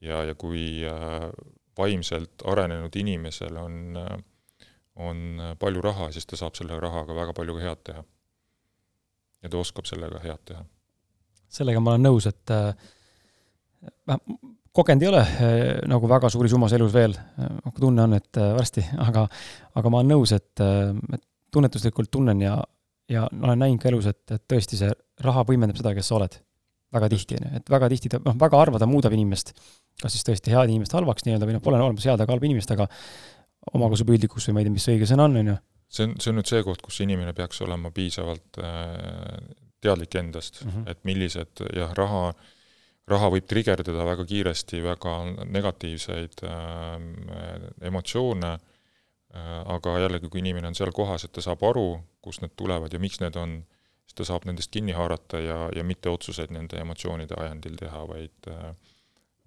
ja, ja kui äh, vaimselt arenenud inimesel on äh,, on palju raha, siis ta saab selle rahaga väga palju head teha. ja ta oskab sellega head teha. sellega ma olen nõus, et äh, kogenud ei ole äh, nagu väga suuri summas elus veel, aga tunne on, et äh, varsti, aga, aga ma olen nõus, et, äh, et tunnetuslikult tunnen ja, ja olen näinud ka elus, et, et tõesti see raha võimendab seda, kes sa oled. väga tihti, on ju, et väga tihti ta, noh, väga harva ta muudab inimest, kas siis tõesti head inimest halvaks nii-öelda või noh, pole olemas head ega halba inimest, aga omakasupüüdlikuks või ma ei tea, mis õige sõna on, on ju. see on, see on nüüd see koht, kus inimene peaks olema piisavalt äh, teadlik endast mm, -hmm. et millised jah, raha äh, raha võib trigerdada väga kiiresti väga negatiivseid äh, emotsioone äh,, aga jällegi, kui inimene on seal kohas, et ta saab aru, kust need tulevad ja miks need on, siis ta saab nendest kinni haarata ja, ja mitte otsuseid nende emotsioonide ajendil teha, vaid äh,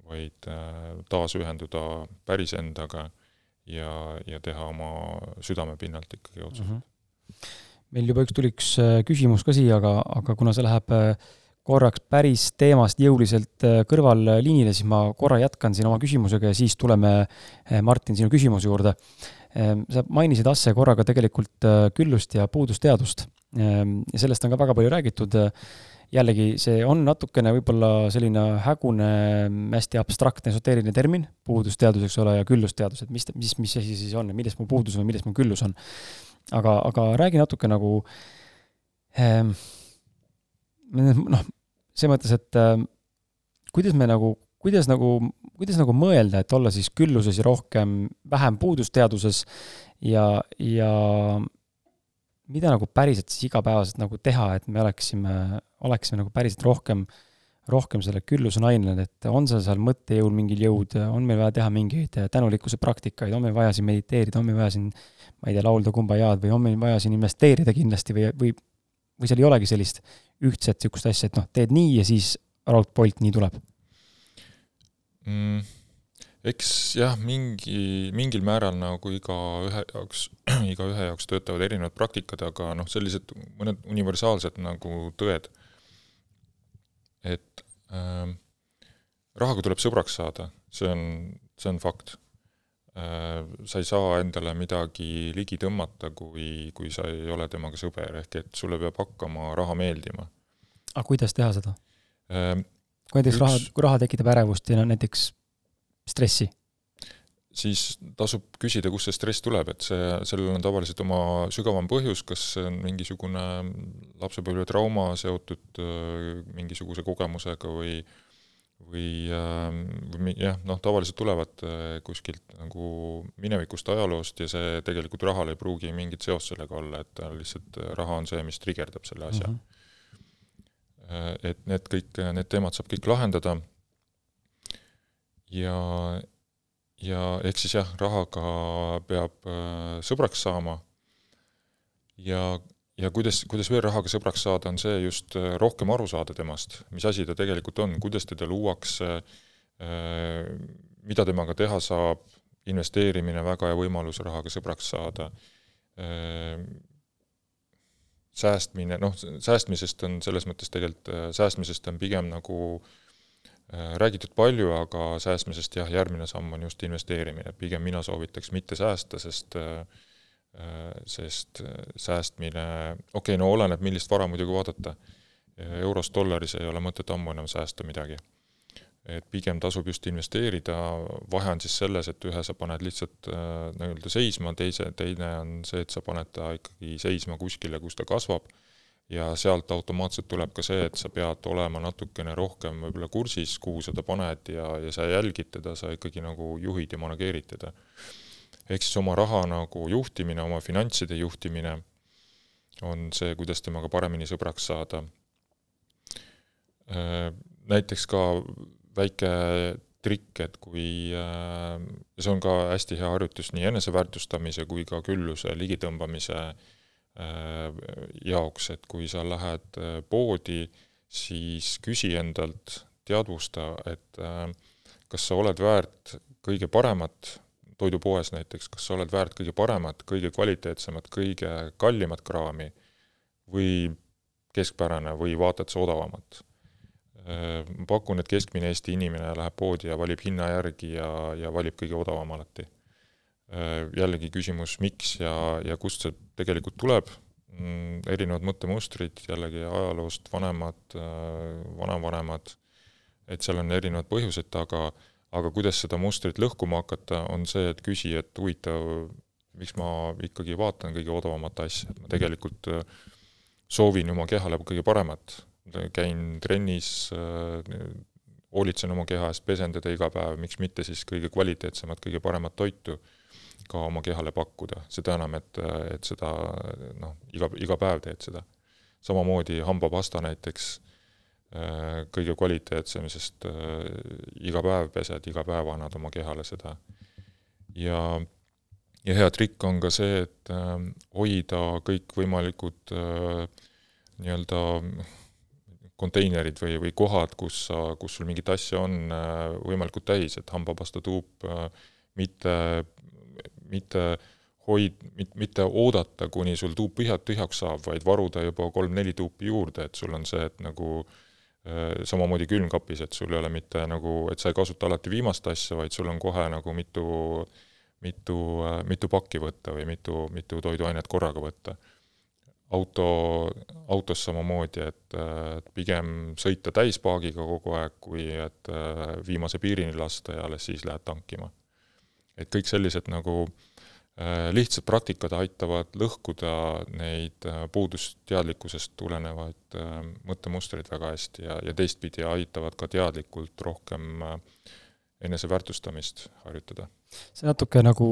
vaid äh, taasühenduda päris endaga ja, ja teha oma südame pinnalt ikkagi otsuseid mm. -hmm. meil juba üks tuli üks äh, küsimus ka siia, aga, aga kuna see läheb äh, korraks päris teemast jõuliselt äh, kõrvalliinile, siis ma korra jätkan siin oma küsimusega ja siis tuleme, äh, Martin, sinu küsimuse juurde. Ähm, sa mainisid Asse korraga tegelikult äh, küllust ja puudusteadust. Ähm, ja sellest on ka väga palju räägitud. jällegi, see on natukene võib-olla selline hägune, hästi abstraktne, esoteeriline termin, puudusteadus, eks ole, ja küllusteadus, et mis, mis, mis asi siis on ja millest mu puudus või millest mu küllus on. aga, aga räägi natuke nagu ähm, noh, selles mõttes, et äh, kuidas me nagu, kuidas nagu, kuidas nagu mõelda, et olla siis külluses ja rohkem, vähem puudusteaduses ja, ja mida nagu päriselt siis igapäevaselt nagu teha, et me oleksime, oleksime nagu päriselt rohkem, rohkem selle külluse nained, et on seal seal mõttejõul mingil jõud, on meil vaja teha mingeid tänulikkuse praktikaid, on meil vaja siin mediteerida, on meil vaja siin, ma ei tea, laulda kumbajaad või on meil vaja siin investeerida kindlasti või, või, või seal ei olegi sellist ühtset niisugust asja, et noh, teed nii ja siis raudpolt nii tuleb mm,? eks jah, mingi, mingil määral nagu igaühe jaoks, igaühe jaoks töötavad erinevad praktikad, aga noh, sellised mõned universaalsed nagu tõed, et äh, rahaga tuleb sõbraks saada, see on, see on fakt. Sa ei saa endale midagi ligi tõmmata, kui, kui sa ei ole temaga sõber, ehk et sulle peab hakkama raha meeldima aga kuidas teha seda ähm,? kui näiteks üks... raha, kui raha tekitab ärevust ja no näiteks stressi? siis tasub küsida, kust see stress tuleb, et see, sellel on tavaliselt oma sügavam põhjus, kas see on mingisugune lapsepõlvetrauma seotud äh, mingisuguse kogemusega või või, ähm, või jah, noh, tavaliselt tulevad äh, kuskilt nagu minevikust ajaloost ja see tegelikult rahal ei pruugi mingit seost sellega olla, et lihtsalt raha on see, mis trigerdab selle asja. Mm. -hmm Äh, et need kõik, need teemad saab kõik lahendada. Ja, ja ehk siis jah, rahaga peab äh, sõbraks saama. Ja, ja kuidas, kuidas veel rahaga sõbraks saada, on see just äh, rohkem aru saada temast, mis asi ta tegelikult on, kuidas teda luuakse, mida temaga teha saab, investeerimine väga hea võimalus rahaga sõbraks saada säästmine, noh, säästmisest on selles mõttes tegelikult, äh, säästmisest on pigem nagu äh, räägitud palju, aga säästmisest jah, järgmine samm on just investeerimine, pigem mina soovitaks mitte säästa, sest äh, sest säästmine, okei okay,, no oleneb, millist vara muidugi vaadata, euros, dollaris ei ole mõtet ammu enam säästa midagi. Et pigem tasub just investeerida, vahe on siis selles, et ühe sa paned lihtsalt äh, nii-öelda seisma, teise, teine on see, et sa paned ta ikkagi seisma kuskile, kus ta kasvab, ja sealt automaatselt tuleb ka see, et sa pead olema natukene rohkem võib-olla kursis, kuhu sa ta paned ja, ja sa jälgid teda, sa ikkagi nagu juhid ja manageerid teda. Ehk siis oma raha nagu juhtimine, oma finantside juhtimine on see, kuidas temaga paremini sõbraks saada. Äh, näiteks ka väike trikk, et kui, äh, see on ka hästi hea harjutus nii eneseväärtustamise kui ka külluse ligitõmbamise äh, jaoks, et kui sa lähed äh, poodi, siis küsi endalt, teadvusta, et kas sa oled väärt kõige paremat toidupoes näiteks, kas sa oled väärt kõige paremat, kõige kvaliteetsemat, kõige kallimat kraami või keskpärane või vaatad sa odavamat Äh, ma pakun, et keskmine Eesti inimene läheb poodi ja valib hinna järgi ja, ja valib kõige odavam alati. jällegi küsimus, miks ja, ja kust see tegelikult tuleb, mm, erinevad mõttemustrid jällegi ajaloost, vanemad, vanavanemad, et seal on erinevad põhjused taga, aga kuidas seda mustrit lõhkuma hakata, on see, et küsi, et huvitav, miks ma ikkagi vaatan kõige odavamat asja, et ma tegelikult soovin oma kehale kõige paremat, käin trennis, hoolitsen oma keha eest, pesen teda iga päev, miks mitte siis kõige kvaliteetsemat, kõige paremat toitu ka oma kehale pakkuda, seda enam, et, et seda noh, iga, iga päev teed seda. samamoodi hambapasta näiteks, kõige kvaliteetsem, sest iga päev pesed, iga päev annad oma kehale seda. ja, ja hea trikk on ka see, et hoida kõikvõimalikud nii-öelda konteinerid või, või kohad, kus sa, kus sul mingit asja on äh, võimalikult täis, et hambapastatuup äh, mitte, mitte hoid-, mitte oodata, kuni sul tuup tühjad, tühjaks saab, vaid varuda juba kolm-neli tuupi juurde, et sul on see, et nagu äh, samamoodi külmkapis, et sul ei ole mitte nagu, et sa ei kasuta alati viimast asja, vaid sul on kohe nagu mitu, mitu, mitu pakki võtta või mitu, mitu toiduainet korraga võtta auto, autos samamoodi, et pigem sõita täispaagiga kogu aeg, kui et äh, viimase piirini lasta ja alles siis lähed tankima. et kõik sellised nagu äh, lihtsad praktikad aitavad lõhkuda neid äh, puudusteadlikkusest tulenevaid mõttemustreid väga hästi ja, ja teistpidi aitavad ka teadlikult rohkem eneseväärtustamist harjutada. see natuke nagu,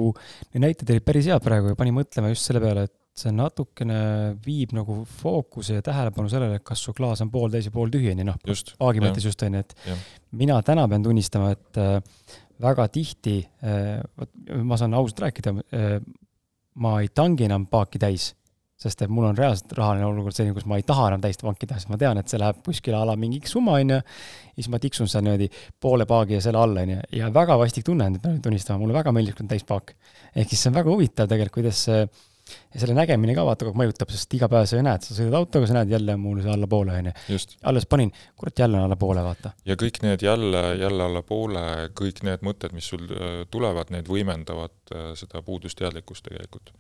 need näited olid päris head praegu ja pani mõtlema just selle peale, et see natukene viib nagu fookuse ja tähelepanu sellele, et kas su klaas on pooltäis või pooltühi, on ju, noh, paagi mõttes just, on ju, et ja. mina täna pean tunnistama, et äh, väga tihti äh,, vot ma saan ausalt rääkida äh,, ma ei tangi enam paaki täis, sest et mul on reaalselt rahaline olukord selline, kus ma ei taha enam täist vankida, sest ma tean, et see läheb kuskile a la mingi X summa, on ju, ja siis ma tiksun seal niimoodi poole paagi ja selle alla, on ju, ja väga vastik tunne on, pean tunnistama, mulle väga meeldib, kui on täispaak. ehk siis see on väga huvitav tegelikult, kuidas see ja selle nägemine ka vaata mõjutab, sest iga päev sa ju näed, sa sõidad autoga, sa näed jälle mul see allapoole, on ju. alles panin, kurat, jälle on allapoole, vaata. ja kõik need jälle, jälle allapoole, kõik need mõtted, mis sul äh, tulevad, need võimendavad äh, seda puudusteadlikkust tegelikult.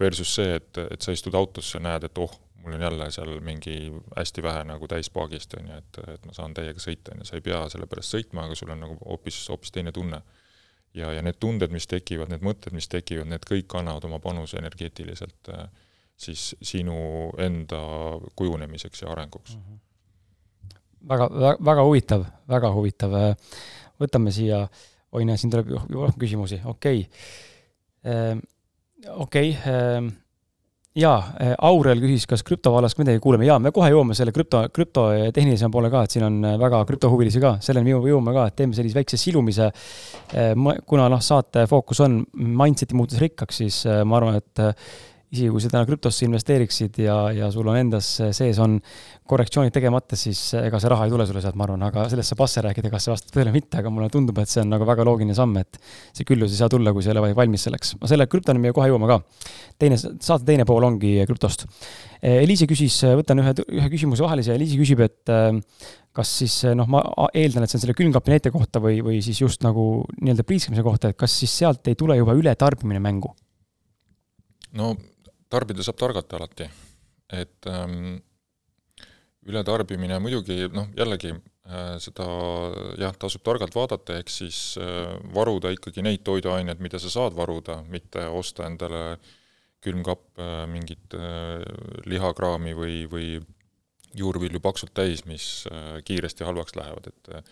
Versus see, et, et sa istud autosse, näed, et oh, mul on jälle seal mingi hästi vähe nagu täispaagist, on ju, et, et ma saan täiega sõita, on ju, sa ei pea selle pärast sõitma, aga sul on nagu hoopis, hoopis teine tunne ja, ja need tunded, mis tekivad, need mõtted, mis tekivad, need kõik annavad oma panuse energeetiliselt äh, siis sinu enda kujunemiseks ja arenguks mm. -hmm. väga, väga, väga huvitav, väga huvitav. võtame siia, oi näe, siin tuleb küsimusi, okei okay.. okei okay jaa, äh, Aurel küsis, kas krüptovallas ka midagi kuuleme, jaa, me kohe jõuame selle krüpto, krüpto tehnilisema poole ka, et siin on äh, väga krüptohuvilisi ka, selleni jõuame ka, et teeme sellise väikse silumise. Kuna noh, saate fookus on mindset'i muutus rikkaks, siis ma arvan, et isegi kui sa täna krüptosse investeeriksid ja, ja sul on endas sees on korrektsioonid tegemata, siis ega see raha ei tule sulle sealt, ma arvan, aga sellest saab vastu rääkida, kas see vastab tõele või mitte, aga mulle tundub, et see on nagu väga loogiline samm, et see küllus ei saa tulla, kui sa ei ole valmis selleks. selle krüptoni me kohe jõuame ka. teine, saate teine pool ongi krüptost. Eliise küsis, võtan ühe, ühe küsimuse vahele siia, Eliise küsib, et kas siis noh, ma eeldan, et see on selle külmkapi näite kohta või, või siis just nagu nii-öelda priiskamise kohta, et kas siis sealt ei tule juba ületarbimine mängu? no tarbida saab targata alati, et ähm, ületarbimine muidugi noh, jällegi äh, seda jah, tasub targalt vaadata, ehk siis äh, varuda ikkagi neid toiduaineid, mida sa saad varuda, mitte osta endale külmkapp äh, mingit äh, lihakraami või, või juurvilju paksult täis, mis äh, kiiresti halvaks lähevad, et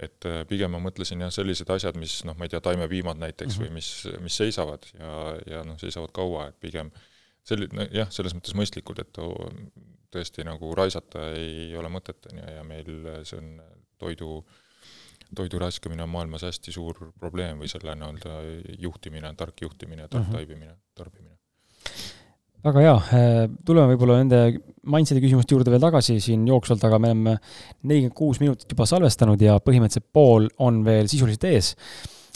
et äh, pigem ma mõtlesin jah, sellised asjad, mis noh, ma ei tea, taimepiimad näiteks mm -hmm. või mis, mis seisavad ja, ja noh, seisavad kaua, et pigem äh, selline jah, selles mõttes mõistlikud, et tõesti nagu raisata ei ole mõtet, on ju, ja meil see on toidu, toidu raiskamine on maailmas hästi suur probleem või selle nii-öelda juhtimine, tark juhtimine, tark mm -hmm. taibimine, tarbimine. väga hea, tuleme võib-olla nende mindset'i küsimuste juurde veel tagasi siin jooksvalt, aga me oleme nelikümmend kuus minutit juba salvestanud ja põhimõtteliselt pool on veel sisuliselt ees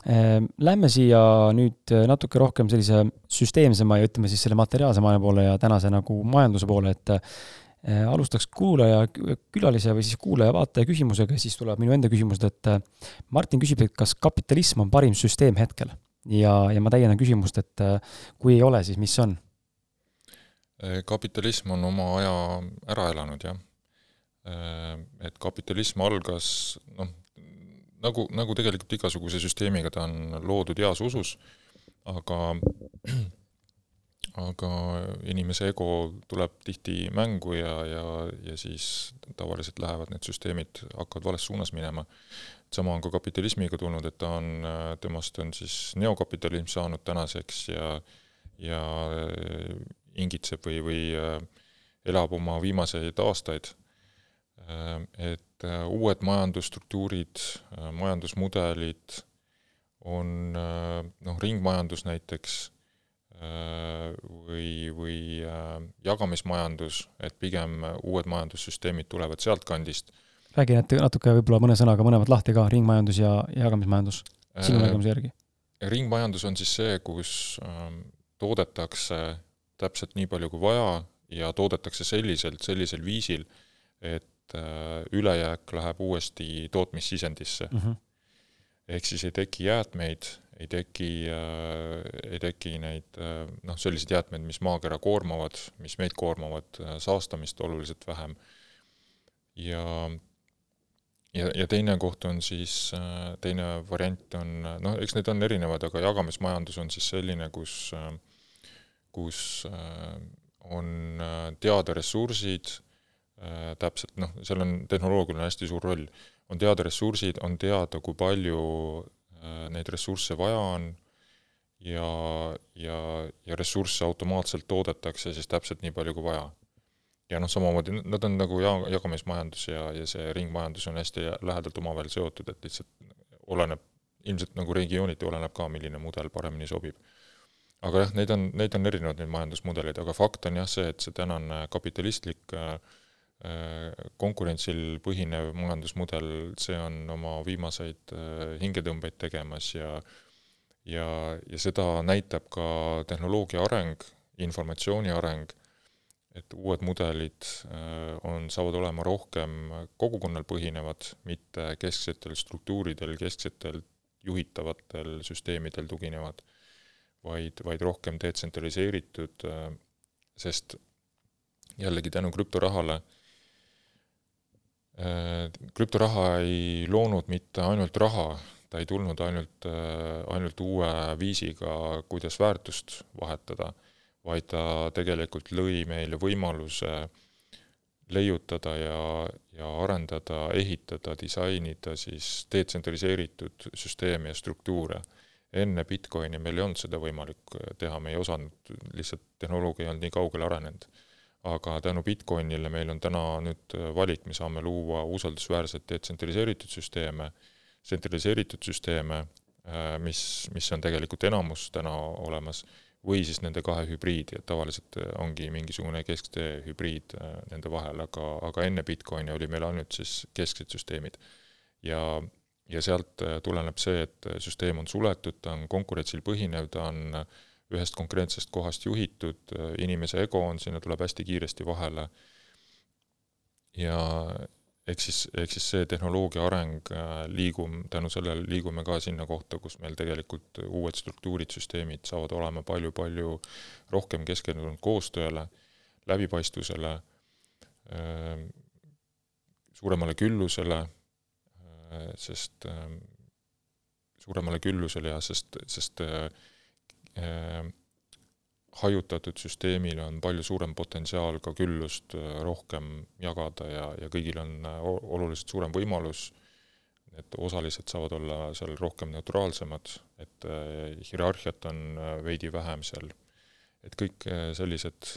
lähme siia nüüd äh, natuke rohkem sellise süsteemsema ja ütleme siis selle materiaalse maailma poole ja tänase nagu majanduse poole, et äh, alustaks kuulaja, külalise või siis kuulaja-vaataja küsimusega, siis tulevad minu enda küsimused, et äh, Martin küsib, et kas kapitalism on parim süsteem hetkel? ja, ja ma täiendan küsimust, et kui ei ole, siis mis on? kapitalism on oma aja ära elanud, jah. Et kapitalism algas noh, nagu, nagu tegelikult igasuguse süsteemiga ta on loodud heas usus, aga aga inimese ego tuleb tihti mängu ja, ja, ja siis tavaliselt lähevad need süsteemid, hakkavad vales suunas minema. sama on ka kapitalismiga tulnud, et ta on, temast on siis neokapitalism saanud tänaseks ja ja ingitseb või, või elab oma viimaseid aastaid. Et uued majandusstruktuurid, majandusmudelid on noh, ringmajandus näiteks või, või äh, jagamismajandus, et pigem uued majandussüsteemid tulevad sealtkandist. räägi natuke, natuke võib-olla mõne sõnaga mõlemad lahti ka, ringmajandus ja jagamismajandus, sinu äh, nägemuse järgi. ringmajandus on siis see, kus ähm, toodetakse täpselt nii palju kui vaja ja toodetakse selliselt, sellisel viisil, et äh, ülejääk läheb uuesti tootmissisendisse mm. -hmm. ehk siis ei teki jäätmeid ei teki äh,, ei teki neid äh, noh, selliseid jäätmeid, mis maakera koormavad, mis meid koormavad äh,, saastamist oluliselt vähem. ja, ja, ja teine koht on siis äh,, teine variant on, noh, eks need on erinevad, aga jagamismajandus on siis selline, kus äh,, kus äh, on äh, teada ressursid äh,, täpselt noh, seal on tehnoloogial on hästi suur roll, on teada ressursid, on teada, kui palju Äh, neid ressursse vaja on ja, ja, ja ressursse automaatselt toodetakse siis täpselt nii palju, kui vaja. ja noh, samamoodi nad on nagu ja-, jagamismajandus ja, ja see ringmajandus on hästi lähedalt omavahel seotud, et lihtsalt oleneb, ilmselt nagu regiooniti oleneb ka, milline mudel paremini sobib. aga jah, neid on, neid on erinevad, neid majandusmudeleid, aga fakt on jah see, et see tänane kapitalistlik äh, Äh, konkurentsil põhinev majandusmudel, see on oma viimaseid äh, hingetõmbeid tegemas ja ja, ja seda näitab ka tehnoloogia areng, informatsiooni areng, et uued mudelid äh, on, saavad olema rohkem kogukonnal põhinevad, mitte kesksetel struktuuridel, kesksetel juhitavatel süsteemidel tuginevad, vaid, vaid rohkem detsentraliseeritud, sest jällegi tänu krüptorahale äh, Äh, krüptoraha ei loonud mitte ainult raha, ta ei tulnud ainult, äh, ainult uue viisiga, kuidas väärtust vahetada, vaid ta tegelikult lõi meile võimaluse leiutada ja, ja arendada, ehitada, disainida siis detsentraliseeritud süsteeme ja struktuure. enne Bitcoini meil ei olnud seda võimalik teha, me ei osanud, lihtsalt tehnoloogia ei olnud nii kaugele arenenud aga tänu Bitcoinile meil on täna nüüd valik, me saame luua usaldusväärseid detsentraliseeritud süsteeme, tsentraliseeritud süsteeme, äh, mis, mis on tegelikult enamus täna olemas, või siis nende kahe hübriidi, et tavaliselt ongi mingisugune kesktee hübriid äh, nende vahel, aga, aga enne Bitcoini oli meil ainult siis kesksed süsteemid. ja, ja sealt äh, tuleneb see, et süsteem on suletud, ta on konkurentsil põhinev, ta on äh, ühest konkreetsest kohast juhitud, inimese ego on, sinna tuleb hästi kiiresti vahele. Ja ehk siis, ehk siis see tehnoloogia areng äh, liigub, tänu sellele liigume ka sinna kohta, kus meil tegelikult uued struktuurid, süsteemid saavad olema palju-palju rohkem keskendunud koostööle, läbipaistvusele, äh, suuremale küllusele, äh, sest suuremale küllusele ja sest, sest Äh, hajutatud süsteemil on palju suurem potentsiaal ka küllust äh, rohkem jagada ja, ja kõigil on äh, oluliselt suurem võimalus, et osalised saavad olla seal rohkem neutraalsemad, et hierarhiat on veidi vähem seal. et kõik sellised,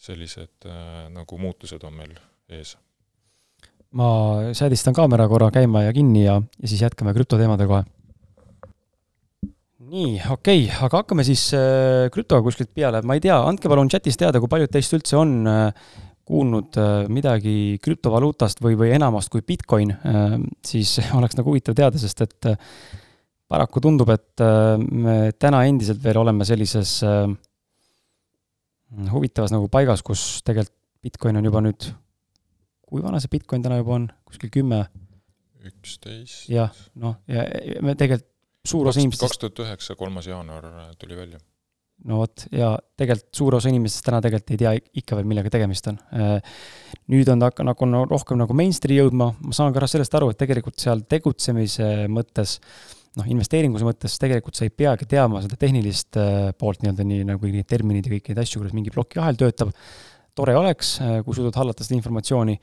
sellised nagu muutused on meil ees. ma seadistan kaamera korra käima ja kinni ja, ja siis jätkame krüptoteemadel kohe nii, okei okay,, aga hakkame siis äh, krüptoga kuskilt peale, ma ei tea, andke palun chatis teada, kui paljud teist üldse on äh, kuulnud äh, midagi krüptovaluutast või, või enamast kui Bitcoin siis oleks nagu huvitav teada, sest et paraku tundub, et me täna endiselt veel oleme sellises huvitavas nagu paigas, kus tegelikult Bitcoin on juba nüüd, kui vana see Bitcoin täna juba on, kuskil kümme? üksteist. jah, noh, ja me tegelikult suur osa inimestest kaks tuhat üheksa, kolmas jaanuar tuli välja. no vot, ja tegelikult suur osa inimestest täna tegelikult ei tea ikka veel, millega tegemist on. nüüd on ta hakanud nagu rohkem nagu mainstream'i jõudma, ma saan ka sellest aru, et tegelikult seal tegutsemise mõttes noh, investeeringuse mõttes tegelikult sa ei peagi teadma seda tehnilist äh, poolt nii-öelda, nii nagu neid terminid ja kõiki neid asju, kuidas mingi plokiahel töötab. tore oleks, äh, kui suudad hallata seda informatsiooni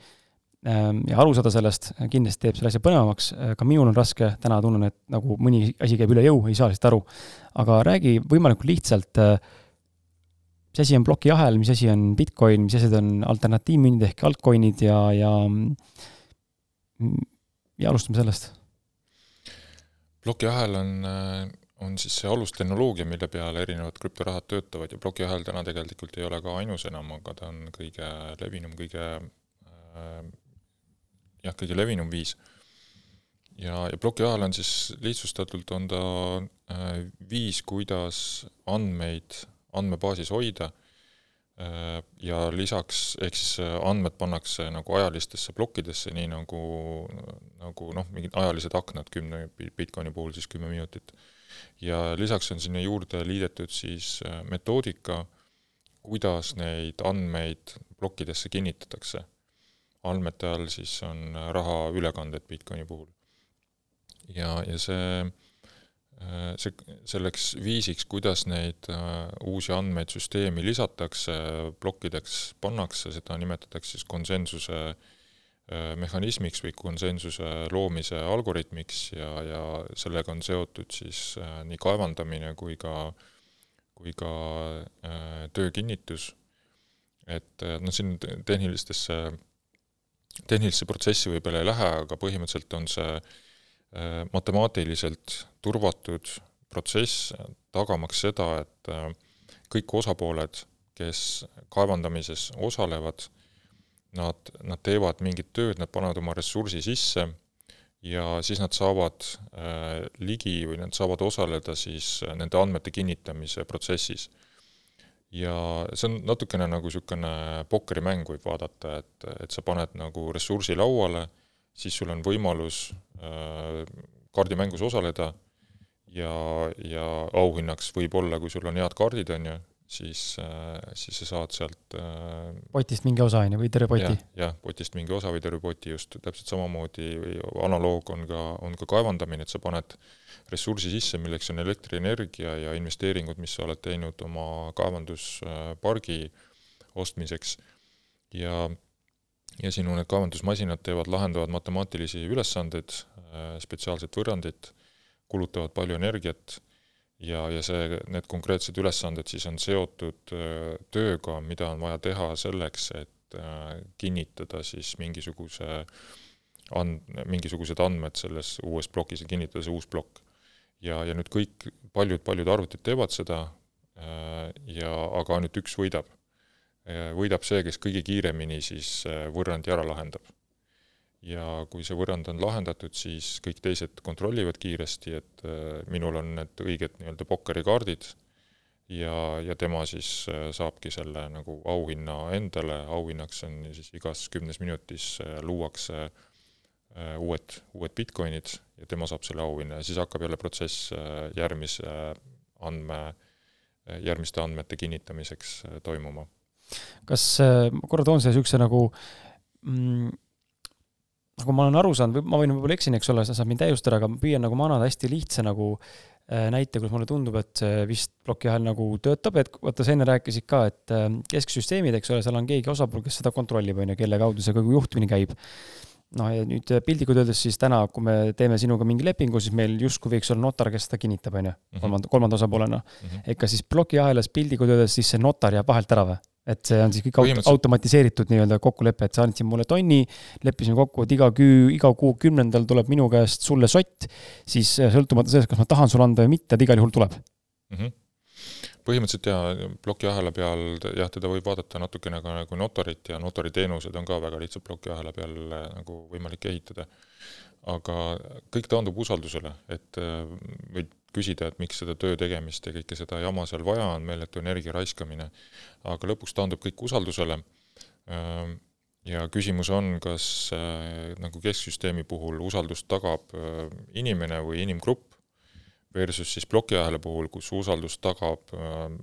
ja aru saada sellest, kindlasti teeb selle asja põnevamaks, äh, ka minul on raske, täna tunnen, et nagu mõni asi käib üle jõu, ei saa lihtsalt aru. aga räägi võimalikult lihtsalt, mis asi on plokiahel, mis asi on Bitcoin, mis asjad on alternatiivmündid ehk altcoin'id ja, ja ja alustame sellest plokiahel on, on siis see alustehnoloogia, mille peal erinevad krüptorahad töötavad ja plokiahel täna tegelikult ei ole ka ainus enam, aga ta on kõige levinum, kõige jah, kõige levinum viis. ja, ja plokiahel on siis lihtsustatult, on ta äh, viis, kuidas andmeid andmebaasis hoida Äh, ja lisaks, ehk siis äh, andmed pannakse nagu ajalistesse plokkidesse, nii nagu, nagu noh, mingid ajalised aknad kümne Bitcoini puhul siis kümme minutit. ja lisaks on sinna juurde liidetud siis metoodika, kuidas neid andmeid plokkidesse kinnitatakse. Andmete all siis on rahaülekanded Bitcoini puhul. ja, ja see Äh, see, selleks viisiks, kuidas neid äh, uusi andmeid süsteemi lisatakse, plokkideks pannakse, seda nimetatakse siis konsensuse äh, mehhanismiks või konsensuse loomise algoritmiks ja, ja sellega on seotud siis nii kaevandamine kui ka, kui ka töökinnitus. et noh, siin tehnilistesse, tehnilisse protsessi võib-olla ei lähe, aga põhimõtteliselt on see äh, matemaatiliselt turvatud protsess, tagamaks seda, et äh, kõik osapooled, kes kaevandamises osalevad, nad, nad teevad mingit tööd, nad panevad oma ressursi sisse ja siis nad saavad äh, ligi või nad saavad osaleda siis nende andmete kinnitamise protsessis. Ja see on natukene nagu niisugune pokkerimäng, võib vaadata, et, et sa paned nagu ressursi lauale, siis sul on võimalus Äh, kaardimängus osaleda ja, ja auhinnaks võib olla, kui sul on head kaardid, on ju, siis, äh, siis sa saad sealt äh, potist mingi osa, on ju, või terve poti? jah, potist mingi osa või terve poti, just, täpselt samamoodi või analoog on ka, on ka kaevandamine, et sa paned ressursi sisse, milleks on elektrienergia ja investeeringud, mis sa oled teinud oma kaevanduspargi ostmiseks ja ja sinu need kaevandusmasinad teevad, lahendavad matemaatilisi ülesandeid, äh, spetsiaalset võrrandit, kulutavad palju energiat ja, ja see, need konkreetsed ülesanded siis on seotud äh, tööga, mida on vaja teha selleks, et äh, kinnitada siis mingisuguse and-, mingisugused andmed selles uues plokis ja kinnitada see uus plokk. ja, ja nüüd kõik, paljud-paljud arvutid teevad seda ja aga ainult üks võidab võidab see, kes kõige kiiremini siis äh, võrrandi ära lahendab. Ja kui see võrrand on lahendatud, siis kõik teised kontrollivad kiiresti, et äh, minul on need õiged nii-öelda pokkerikaardid ja, ja tema siis äh, saabki selle nagu auhinna endale, auhinnaks on siis igas kümnes minutis luuakse uued, uued Bitcoinid ja tema saab selle auhinna ja siis hakkab jälle protsess järgmise andme, järgmiste andmete kinnitamiseks toimuma. Kas, äh, ma korra toon siia niisuguse nagu mm, nagu ma olen aru saanud, või ma võin võib-olla eksin, eks ole, sa saad mind täiustada, aga ma püüan nagu manada hästi lihtsa nagu äh, näite, kus mulle tundub, et see vist plokiahel nagu töötab, et vaata, sa enne rääkisid ka, et äh, kesksüsteemid, eks ole, seal on keegi osapool, kes seda kontrollib, on ju, kelle kaudu see kogu juhtimine käib noh, ja nüüd piltlikult öeldes siis täna, kui me teeme sinuga mingi lepingu, siis meil justkui võiks olla notar, kes seda kinnitab, on ju, mhm. kolmanda, kolmanda osapoolena mm. -hmm. ega siis plokiahelas piltlikult öeldes siis see notar jääb vahelt ära või? Et see on siis kõik auto, automatiseeritud nii-öelda kokkulepe, et sa andsid mulle tonni, leppisime kokku, et iga küü, iga kuu kümnendal tuleb minu käest sulle sott, siis äh, sõltumata sellest, kas ma tahan sulle anda või mitte, ta igal juhul tuleb mm. -hmm põhimõtteliselt jaa, plokiahela peal jah, teda võib vaadata natukene ka nagu notarit ja notariteenused on ka väga lihtsalt plokiahela peal äh, nagu võimalik ehitada. aga kõik taandub usaldusele, et äh, võid küsida, et miks seda töö tegemist ja kõike seda jama seal vaja on, meeletu energia raiskamine, aga lõpuks taandub kõik usaldusele. Ja küsimus on, kas äh, nagu kesksüsteemi puhul usaldust tagab äh, inimene või inimgrupp versus siis plokiahela puhul, kus usaldus tagab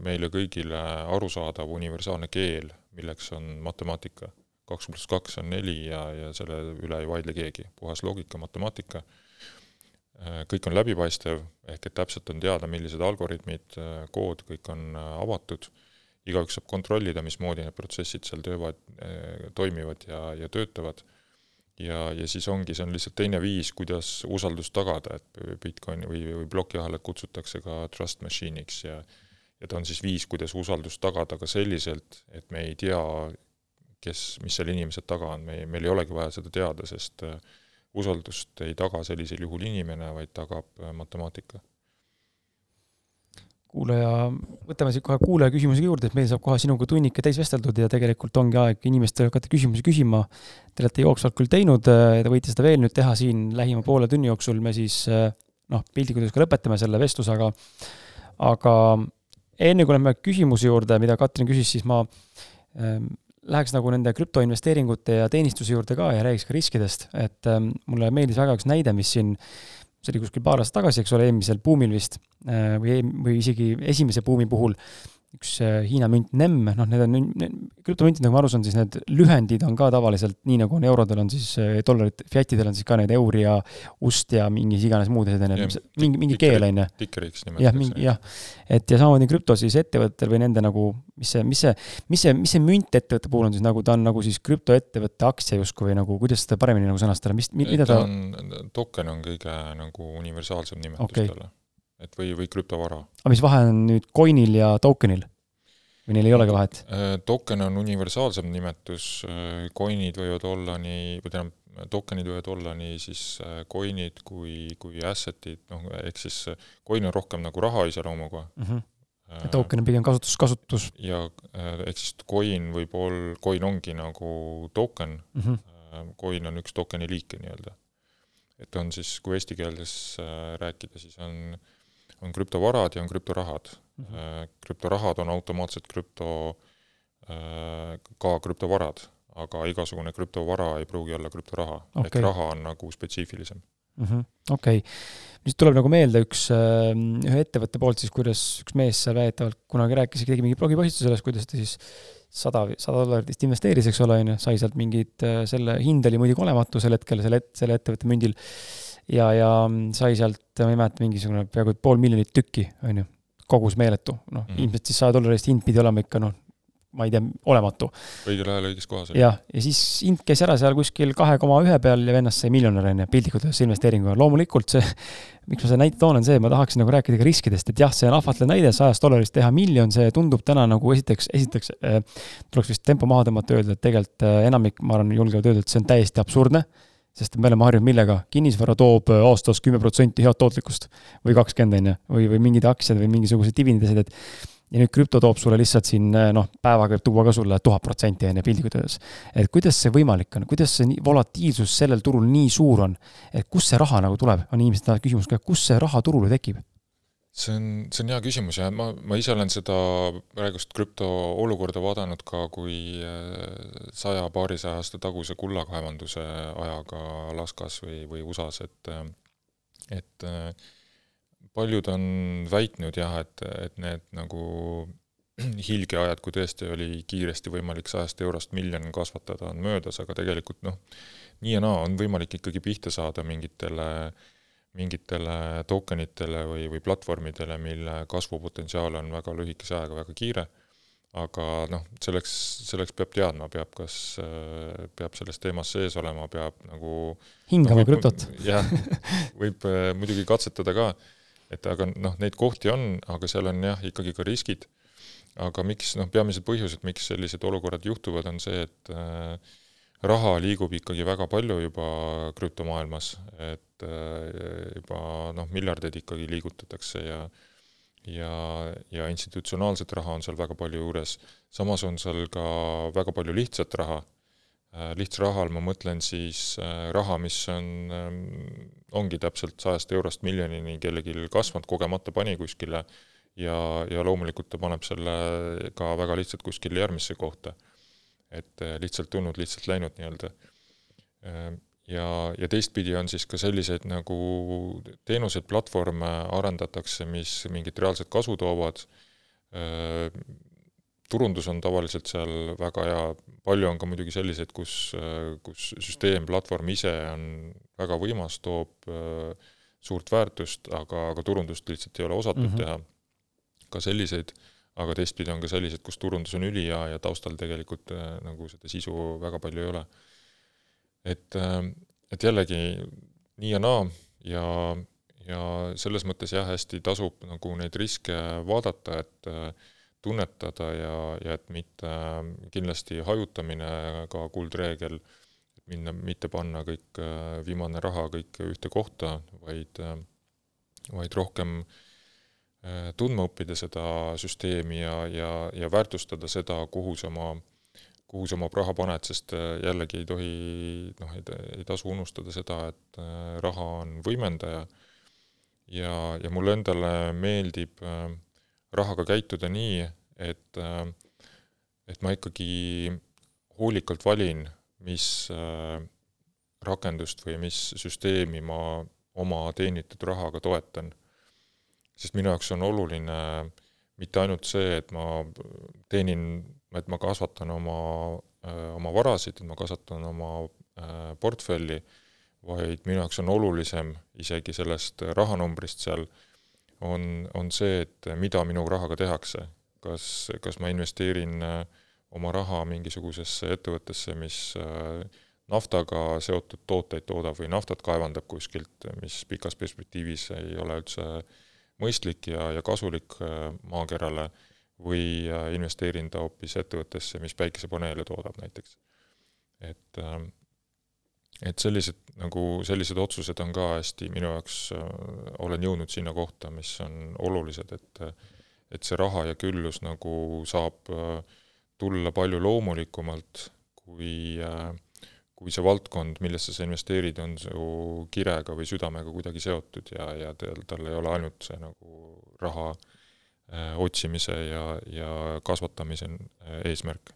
meile kõigile arusaadav universaalne keel, milleks on matemaatika. kaks pluss kaks on neli ja, ja selle üle ei vaidle keegi, puhas loogika, matemaatika kõik on läbipaistev, ehk et täpselt on teada, millised algoritmid, kood, kõik on avatud, igaüks saab kontrollida, mismoodi need protsessid seal töövad, toimivad ja, ja töötavad, ja, ja siis ongi, see on lihtsalt teine viis, kuidas usaldust tagada, et Bitcoini või, või plokiahelat kutsutakse ka trust machine'iks ja ja ta on siis viis, kuidas usaldust tagada ka selliselt, et me ei tea, kes, mis seal inimesed taga on, me ei, meil ei olegi vaja seda teada, sest äh, usaldust ei taga sellisel juhul inimene, vaid tagab äh, matemaatika. kuulaja, võtame siit kohe kuulaja küsimusega juurde, et meil saab kohe sinuga tunnike täis vesteldud ja tegelikult ongi aeg inimestele hakata küsimusi küsima. Te olete jooksvalt küll teinud, äh, te võite seda veel nüüd teha siin lähima poole tunni jooksul, me siis äh, noh, piltlikult öeldes ka lõpetame selle vestluse, aga aga enne kui lähme küsimuse juurde, mida Katrin küsis, siis ma ähm, läheks nagu nende krüptoinvesteeringute ja teenistuse juurde ka ja räägiks ka riskidest, et ähm, mulle meeldis väga üks näide, mis siin, see oli kuskil paar aastat tagasi, eks ole, eelmisel buumil vist äh,, või, või isegi esimese buumi puhul. äh,, üks äh, Hiina münt NEM, noh, need on, krüptomüntid, nagu ma aru saan, siis need lühendid on ka tavaliselt nii, nagu on eurodel on siis äh, dollarid, fiatidel on siis ka need euri ja ust ja mingis iganes muud asjad, on ju, mingi, mingi keel, on ju. tikkeriks nimetatakse. jah, mingi, jah. et ja samamoodi krüpto siis ettevõttel või nende nagu, mis see, mis see, mis see, mis see münt ettevõtte puhul on siis nagu, ta on nagu siis krüptoettevõtte aktsia justkui või nagu, kuidas seda paremini nagu sõnastada, mis, mida ta, ta on, token on kõige nagu universaalsem nimetus okay. talle et või, või krüptovara. aga mis vahe on nüüd coin'il ja token'il? või neil ei olegi vahet? Äh, token on universaalsem nimetus, äh, coin'id võivad olla nii, või tähendab, token'id võivad olla nii siis äh, coin'id kui, kui asset'id, noh, ehk siis coin on rohkem nagu raha iseloomuga mm. -hmm. ja token on pigem kasutus, kasutus. ja ehk siis coin võib olla, coin ongi nagu token mm, -hmm. coin on üks tokeni liike nii-öelda. et on siis, kui eesti keeles rääkida, siis on äh, on krüptovarad ja on krüptorahad mm. -hmm. krüptorahad on automaatselt krüpto, äh, ka krüptovarad, aga igasugune krüptovara ei pruugi olla krüptoraha okay., ehk raha on nagu spetsiifilisem mm -hmm.. okei okay., nüüd tuleb nagu meelde üks, äh, ühe ettevõtte poolt siis, kuidas üks mees seal väidetavalt kunagi rääkis, tegi mingi blogipostituse sellest, kuidas ta siis sada, sada dollarit investeeris, eks ole, on ju, sai sealt mingit, selle hind oli muidugi olematu sel hetkel selle, selle ettevõtte mündil ja, ja sai sealt, ma ei mäleta, mingisugune peaaegu pool miljonit tükki, on ju, kogus meeletu, noh mm ilmselt siis saja dollari eest hind pidi olema ikka noh, ma ei tea, olematu. õigel ajal õiges kohas. jah, ja siis hind käis ära seal kuskil kahe koma ühe peal ja vennast sai miljonär, on ju, piltlikult öeldes investeeringuga, loomulikult see, miks ma seda näite toon, on see, ma tahaksin nagu rääkida ka riskidest, et jah, see on ahvatlev näide, sajast dollarist teha miljon, see tundub täna nagu esiteks, esiteks äh, tuleks vist tempo maha tõmmata, öelda, et tegelikult äh, enamik, ma arvan, julgevad öelda, et see on täiesti absurdne sest me oleme harjunud millega, kinnisvara toob äh, aastas kümme protsenti head tootlikkust või kakskümmend, on ju, või, või mingid aktsiad või mingisugused dividendid, et ja nüüd krüpto toob sulle lihtsalt siin äh, noh, päevaga võib tuua ka sulle tuhat protsenti, on ju, piltlikult öeldes. et kuidas see võimalik on, kuidas see volatiilsus sellel turul nii suur on, et kust see raha nagu tuleb, on inimestel tahavad küsimus ka, kust see raha turule tekib? See on, see on hea küsimus ja ma, ma ise olen seda praegust krüpto olukorda vaadanud ka kui äh, saja, paarisaja aasta taguse kullakaevanduse ajaga Alaskas või, või USA-s, et et paljud on väitnud jah, et, et need nagu hiilgeajad, kui tõesti oli kiiresti võimalik sajast eurost miljon kasvatada, on möödas, aga tegelikult noh, nii ja naa on võimalik ikkagi pihta saada mingitele äh, mingitele tokenitele või, või platvormidele, mille kasvupotentsiaal on väga lühikese ajaga väga kiire, aga noh, selleks, selleks peab teadma, peab kas, peab selles teemas sees olema, peab nagu hingama no, krüptot. jah, võib äh, muidugi katsetada ka, et aga noh, neid kohti on, aga seal on jah, ikkagi ka riskid, aga miks, noh, peamised põhjused, miks sellised olukorrad juhtuvad, on see, et äh, raha liigub ikkagi väga palju juba krüptomaailmas, et äh, juba noh, miljardeid ikkagi liigutatakse ja ja, ja institutsionaalset raha on seal väga palju juures, samas on seal ka väga palju lihtsat raha, äh, lihtsa raha all ma mõtlen siis äh, raha, mis on, ähm, ongi täpselt sajast eurost miljonini kellelgi kasvanud, kogemata pani kuskile ja, ja loomulikult ta paneb selle ka väga lihtsalt kuskile järgmisse kohta et äh, lihtsalt tulnud, lihtsalt läinud nii-öelda. Äh, ja, ja teistpidi on siis ka selliseid nagu teenuseid, platvorme arendatakse, mis mingit reaalset kasu toovad, turundus on tavaliselt seal väga hea, palju on ka muidugi selliseid, kus, kus süsteem, platvorm ise on väga võimas, toob suurt väärtust, aga, aga turundust lihtsalt ei ole osatud mm -hmm. teha. ka selliseid, aga teistpidi on ka sellised, kus turundus on ülihea ja taustal tegelikult nagu seda sisu väga palju ei ole. Et, äh, et jällegi nii ja naa ja, ja selles mõttes jah, hästi tasub nagu neid riske vaadata, et äh, tunnetada ja, ja et mitte kindlasti hajutamine ka kuldreegel, et minna, mitte panna kõik äh, viimane raha kõik ühte kohta, vaid, vaid rohkem tundma õppida seda süsteemi ja, ja, ja väärtustada seda, kuhu sa oma kuhu sa oma raha paned, sest äh, jällegi ei tohi noh, ei, tasu unustada seda, et äh, raha on võimendaja ja, ja mulle endale meeldib äh, rahaga käituda nii, et et ma ikkagi hoolikalt valin, mis rakendust või mis süsteemi ma oma teenitud rahaga toetan. Sest minu jaoks on oluline mitte ainult see, et ma teenin et ma kasvatan oma, äh, oma varasid, et ma kasvatan oma äh, portfelli, vaid minu jaoks on olulisem isegi sellest rahanumbrist seal, on, on see, et mida minu rahaga tehakse. kas, kas ma investeerin äh, oma raha mingisugusesse ettevõttesse, mis naftaga seotud tooteid toodab või naftat kaevandab kuskilt, mis pikas perspektiivis ei ole üldse mõistlik ja, ja kasulik maakerale või äh, investeerin ta hoopis ettevõttesse, mis päikesepaneele toodab näiteks. et, ähm, et sellised, nagu sellised otsused on ka hästi minu jaoks, äh, olen jõudnud sinna kohta, mis on olulised, et et see raha ja küllus nagu saab äh, tulla palju loomulikumalt, kui kui see valdkond, millesse sa investeerid, on su kirega või südamega kuidagi seotud ja, ja tal, tal ei ole ainult see nagu raha äh, otsimise ja, ja kasvatamise äh, eesmärk.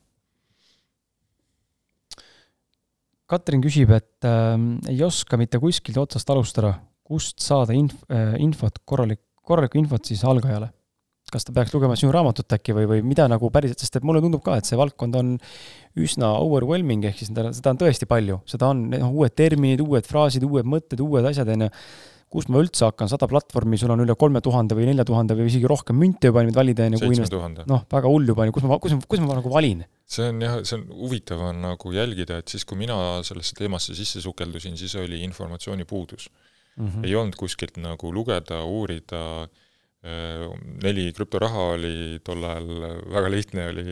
Katrin küsib, et äh, ei oska mitte kuskilt otsast alustada, kust saada inf- äh,, infot, korralik, korralikku infot siis algajale? Kas ta peaks lugema sinu raamatut äkki või, või mida nagu päriselt, sest et mulle tundub ka, et see valdkond on üsna overwhelming, ehk siis seda, on tõesti palju, seda on, noh, uued terminid, uued fraasid, uued mõtted, uued asjad, on ju kus ma üldse hakkan, sada platvormi, sul on üle kolme tuhande või nelja tuhande või isegi rohkem münte juba nüüd valida, on ju. seitsme tuhande. noh, väga hull juba, on ju, kus ma, kus ma, kus ma nagu valin? see on jah, see on huvitav on nagu jälgida, et siis, kui mina sellesse teemasse sisse sukeldusin, siis oli informatsiooni puudus mm. -hmm. ei olnud kuskilt nagu lugeda, uurida, äh, neli krüptoraha oli tol ajal, väga lihtne oli,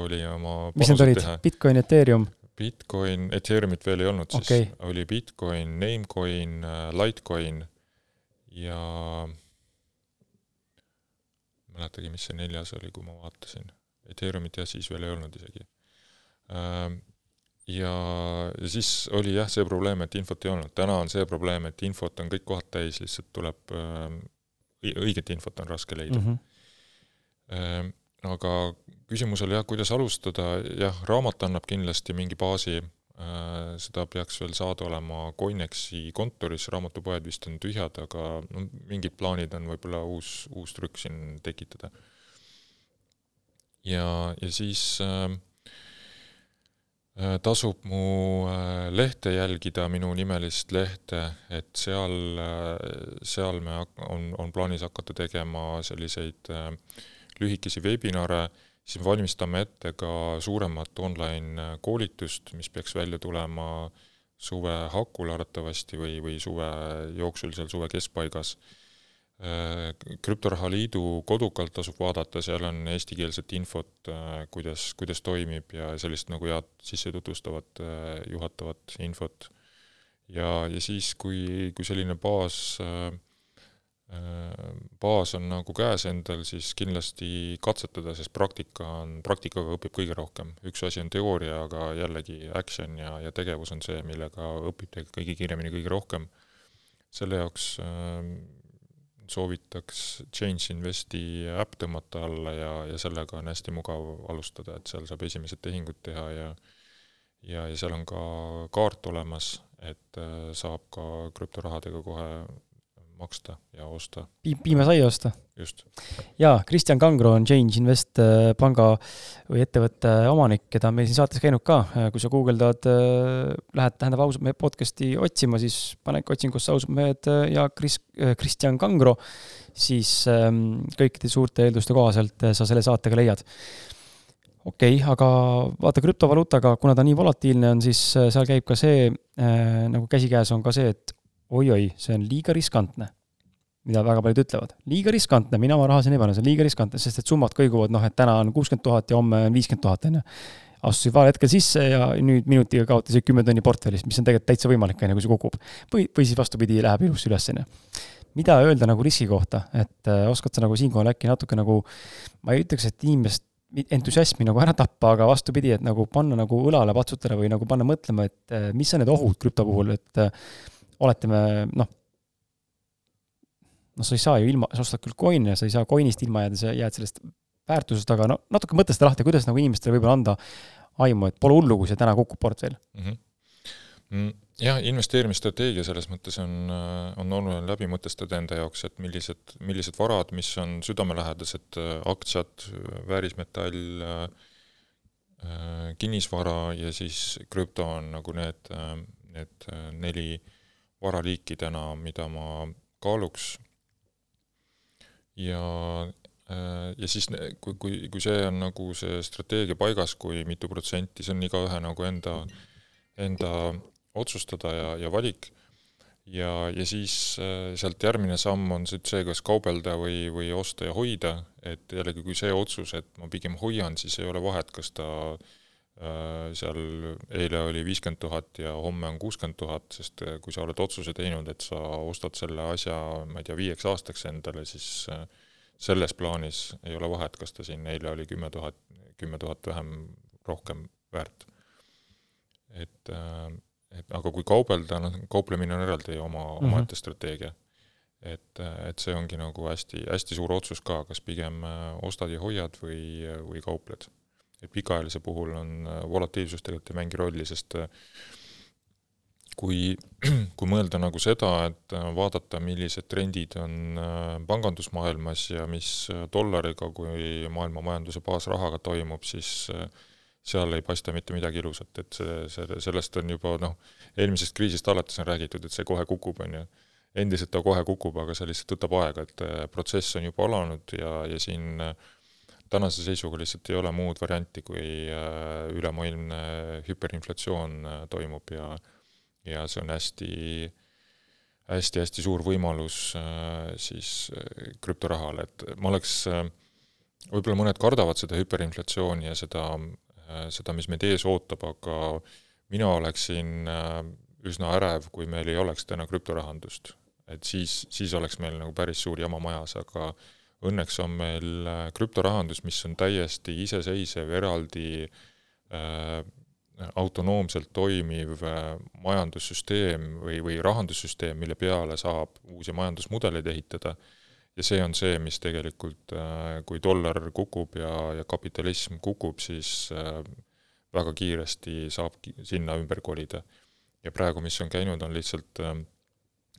oli oma mis need olid, Bitcoin, Ethereum? Bitcoin, Ethereumit veel ei olnud okay., siis oli Bitcoin, Namecoin, äh, Litecoin ja mäletagi, mis see neljas oli, kui ma vaatasin. Ethereumit jah, siis veel ei olnud isegi. Ja, ja siis oli jah, see probleem, et infot ei olnud. täna on see probleem, et infot on kõik kohad täis, lihtsalt tuleb, õiget infot on raske leida mm. -hmm aga küsimus oli jah, kuidas alustada, jah, raamat annab kindlasti mingi baasi, äh, seda peaks veel saada olema Coinexi kontoris, raamatupoed vist on tühjad, aga no mingid plaanid on võib-olla uus, uus trükk siin tekitada. ja, ja siis äh tasub mu äh, lehte jälgida, minu nimelist lehte, et seal, seal me, on, on plaanis hakata tegema selliseid äh, lühikesi webinare, siis me valmistame ette ka suuremat online koolitust, mis peaks välja tulema suve hakul arvatavasti või, või suve jooksul, seal suve keskpaigas. Krüptoraha liidu kodukalt tasub vaadata, seal on eestikeelset infot, kuidas, kuidas toimib ja sellist nagu head sisse tutvustavat, juhatavat infot. ja, ja siis, kui, kui selline baas äh, Äh, baas on nagu käes endal, siis kindlasti katsetada, sest praktika on, praktikaga õpib kõige rohkem. üks asi on teooria, aga jällegi action ja, ja tegevus on see, millega õpib kõige kiiremini, kõige rohkem. selle jaoks äh, soovitaks Change Investi äpp tõmmata alla ja, ja sellega on hästi mugav alustada, et seal saab esimesed tehingud teha ja ja, ja seal on ka kaart olemas, et saab ka krüptorahadega kohe maksta ja osta. piimasaia osta? just. jaa, Kristjan Kangro on Change Invest äh, panga või ettevõtte omanik, keda on meil siin saates käinud ka. Äh, kui sa guugeldad, äh, lähed, tähendab, ausad mehed podcast'i otsima, siis panedki otsingusse ausad mehed ja Kris-, Kristjan Kangro, siis ähm, kõikide suurte eelduste kohaselt sa selle saate ka leiad okei okay,, aga vaata krüptovaluutaga, kuna ta nii volatiilne on, siis seal käib ka see äh,, nagu käsikäes on ka see, et oi-oi, see on liiga riskantne. mida väga paljud ütlevad, liiga riskantne, mina oma raha sinna ei pane, see on liiga riskantne, sest et summad kõiguvad, noh, et täna on kuuskümmend tuhat ja homme on viiskümmend tuhat, on ju. astusid vale hetkel sisse ja nüüd minutiga kaotasid kümme tonni portfellist, mis on tegelikult täitsa võimalik, on ju, kui see kukub. või, või siis vastupidi, läheb ilusti üles, on ju mida öelda nagu riski kohta, et äh, oskad sa nagu siinkohal äkki natuke nagu, ma ei ütleks, et inimest entusiasmi nagu ära tappa, aga vastupidi, et nagu panna nagu õlale patsutada või nagu panna mõtlema, et äh, mis on need ohud krüpto puhul, et äh, oletame, noh, noh, sa ei saa ju ilma, sa ostad küll coin'i ja sa ei saa coin'ist ilma jääda, sa jääd sellest väärtusest, aga no natuke mõtle seda lahti, kuidas nagu inimestele võib-olla anda aimu, et pole hullu, kui see täna kukub portfell mhm. mm. -hmm. jah, investeerimisstrateegia selles mõttes on, on oluline läbi mõtestada enda jaoks, et millised, millised varad, mis on südamelähedased, aktsiad, väärismetall, kinnisvara ja siis krüpto on nagu need, need neli äh, varaliikidena, mida ma kaaluks. ja, äh, ja siis kui, kui, kui see on nagu see strateegia paigas, kui mitu protsenti, see on igaühe nagu enda, enda otsustada ja, ja valik ja, ja siis äh, sealt järgmine samm on see, see, kas kaubelda või, või osta ja hoida, et jällegi, kui see otsus, et ma pigem hoian, siis ei ole vahet, kas ta äh, seal eile oli viiskümmend tuhat ja homme on kuuskümmend tuhat, sest äh, kui sa oled otsuse teinud, et sa ostad selle asja, ma ei tea, viieks aastaks endale, siis äh, selles plaanis ei ole vahet, kas ta siin eile oli kümme tuhat, kümme tuhat vähem, rohkem väärt. et, et aga kui kaubelda, noh, kauplemine on eraldi oma mm -hmm. omaette strateegia. et, et see ongi nagu hästi, hästi suur otsus ka, kas pigem ostad ja hoiad või, või kaupled et pikaajalise puhul on äh, volatiilsus tegelikult ei mängi rolli, sest äh, kui, kui mõelda nagu seda, et äh, vaadata, millised trendid on pangandusmaailmas ja mis dollariga kui maailma majanduse baasrahaga toimub, siis seal ei paista mitte midagi ilusat, et see, see, sellest on juba noh, eelmisest kriisist alates on räägitud, et see kohe kukub, on ju. endiselt ta kohe kukub, aga see lihtsalt võtab aega, et protsess on juba alanud ja, ja siin äh, tänase seisuga lihtsalt ei ole muud varianti, kui äh, ülemaailmne hüperinflatsioon äh, toimub ja ja see on hästi hästi-hästi suur võimalus äh, siis krüptorahale, et ma oleks, võib-olla mõned kardavad seda hüperinflatsiooni ja seda, seda, mis meid ees ootab, aga mina oleksin üsna ärev, kui meil ei oleks täna krüptorahandust. et siis, siis oleks meil nagu päris suur jama majas, aga äh, õnneks on meil äh, krüptorahandus, mis on täiesti iseseisev, eraldi äh, autonoomselt toimiv äh, majandussüsteem või, või rahandussüsteem, mille peale saab uusi majandusmudeleid ehitada, ja see on see, mis tegelikult, äh, kui dollar kukub ja, ja kapitalism kukub, siis äh, väga kiiresti saab sinna ümber kolida. ja praegu, mis on käinud, on lihtsalt äh,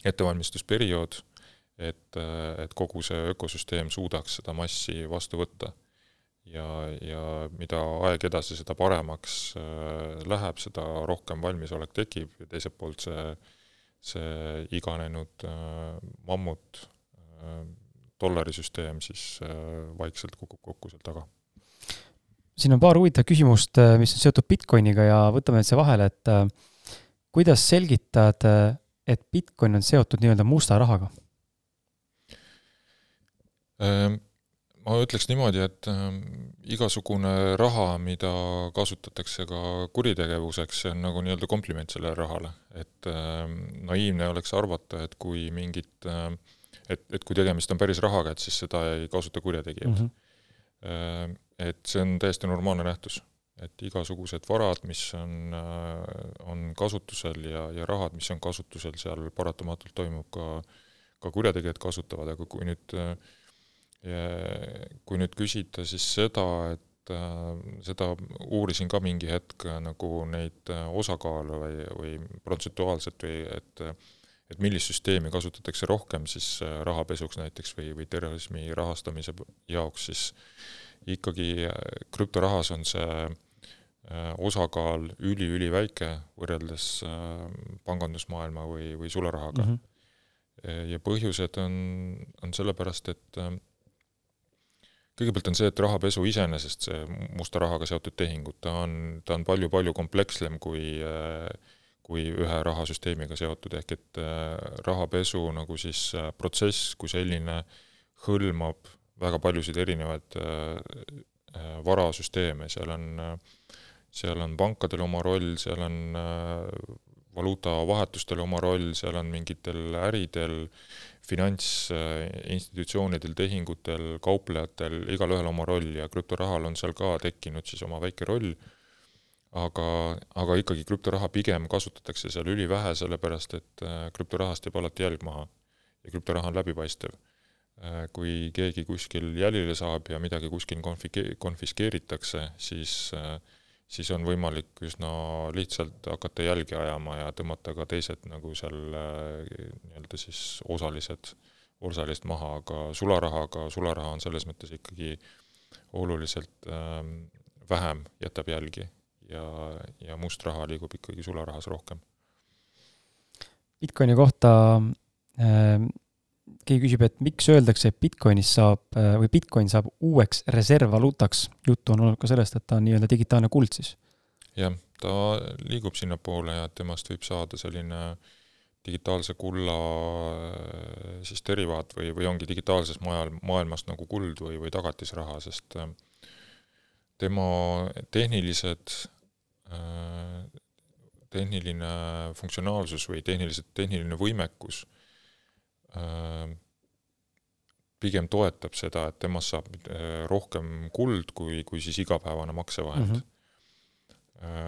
ettevalmistusperiood et, et kogu see ökosüsteem suudaks seda massi vastu võtta. ja, ja mida aeg edasi, seda paremaks äh, läheb, seda rohkem valmisolek tekib ja teiselt poolt see, see iganenud äh, mammut äh, dollarisüsteem siis vaikselt kukub kokku seal taga siin on paar huvitavat küsimust, mis on seotud Bitcoiniga ja võtame nüüd siia vahele, et kuidas selgitad, et Bitcoin on seotud nii-öelda musta rahaga? Ehm, ma ütleks niimoodi, et ehm, igasugune raha, mida kasutatakse ka kuritegevuseks, see on nagu nii-öelda kompliment sellele rahale. et ehm, naiivne oleks arvata, et kui mingit, et, et kui tegemist on päris rahaga, et siis seda ei kasuta kurjategijad mm. -hmm. Et see on täiesti normaalne nähtus. et igasugused varad, mis on, on kasutusel ja, ja rahad, mis on kasutusel, seal paratamatult toimub ka, ka kurjategijad kasutavad, aga kui nüüd äh, kui nüüd küsida siis seda, et et seda uurisin ka mingi hetk nagu neid osakaalu või, või protsentuaalselt või et et millist süsteemi kasutatakse rohkem siis rahapesuks näiteks või, või terrorismi rahastamise jaoks, siis ikkagi krüptorahas on see Äh, osakaal üli-üliväike võrreldes äh, pangandusmaailma või, või sularahaga mm. -hmm. ja põhjused on, on sellepärast, et kõigepealt on see, et rahapesu iseenesest, see musta rahaga seotud tehingud, ta on, ta on palju-palju komplekssem kui kui ühe rahasüsteemiga seotud, ehk et rahapesu nagu siis protsess kui selline hõlmab väga paljusid erinevaid varasüsteeme, seal on äh, seal on pankadel oma roll, seal on äh, valuutavahetustel oma roll, seal on mingitel äridel, finantsinstitutsioonidel, tehingutel, kauplejatel, igalühel oma roll ja krüptorahal on seal ka tekkinud siis oma väike roll, aga, aga ikkagi krüptoraha pigem kasutatakse seal ülivähe, sellepärast et äh, krüptorahast jääb alati jälg maha ja krüptoraha on läbipaistev. Äh, kui keegi kuskil jälile saab ja midagi kuskil konfike-, konfiskeeritakse, siis äh, siis on võimalik üsna lihtsalt hakata jälgi ajama ja tõmmata ka teised nagu seal äh, nii-öelda siis osalised, osalised maha, aga sularahaga, sularaha on selles mõttes ikkagi oluliselt ähm, vähem jätab jälgi ja, ja must raha liigub ikkagi sularahas rohkem. Bitcoini kohta äh, keegi küsib, et miks öeldakse, et Bitcoinist saab äh, või Bitcoin saab uueks reservvaluutaks. juttu on olnud ka sellest, et ta on nii-öelda digitaalne kuld siis. jah, ta liigub sinnapoole ja temast võib saada selline digitaalse kulla äh, siis derivaat või, või ongi digitaalses maailm, maailmas nagu kuld või, või tagatisraha, sest äh, tema tehnilised, tehniline funktsionaalsus või tehniliselt, tehniline võimekus pigem toetab seda, et temast saab äh, rohkem kuld kui, kui siis igapäevane maksevahend mm. -hmm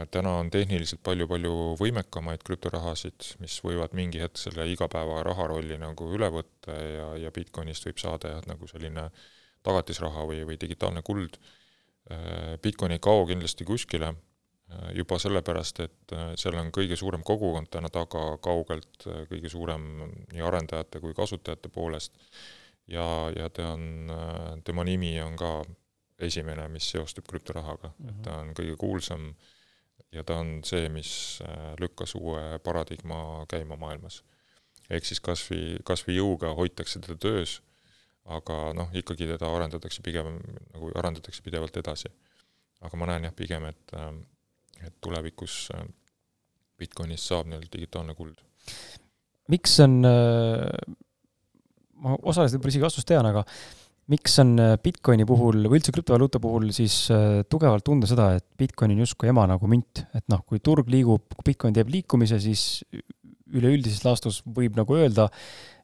täna on tehniliselt palju-palju võimekamaid krüptorahasid, mis võivad mingi hetk selle igapäeva raha rolli nagu üle võtta ja, ja Bitcoinist võib saada jah, nagu selline tagatisraha või, või digitaalne kuld. Bitcoin ei kao kindlasti kuskile, Äh, juba sellepärast, et äh, seal on kõige suurem kogukond täna taga, kaugelt äh, kõige suurem nii arendajate kui kasutajate poolest, ja, ja ta on, tema nimi on ka esimene, mis seostub krüptorahaga mm, -hmm. et ta on kõige kuulsam ja ta on see, mis lükkas uue paradigma käima maailmas. ehk siis kas või, kas või jõuga hoitakse teda töös, aga noh, ikkagi teda arendatakse pigem, nagu arendatakse pidevalt edasi. aga ma näen jah, pigem, et et tulevikus äh, Bitcoinist saab nii-öelda digitaalne kuld. miks on, äh, ma osaliselt võib-olla isegi vastust tean, aga miks on äh, Bitcoini puhul või üldse krüptovaluuta puhul siis tugevalt tunda seda, et Bitcoin on justkui ema nagu münt, et noh, kui turg liigub, kui Bitcoin teeb liikumise, siis üleüldises laastus võib nagu öelda,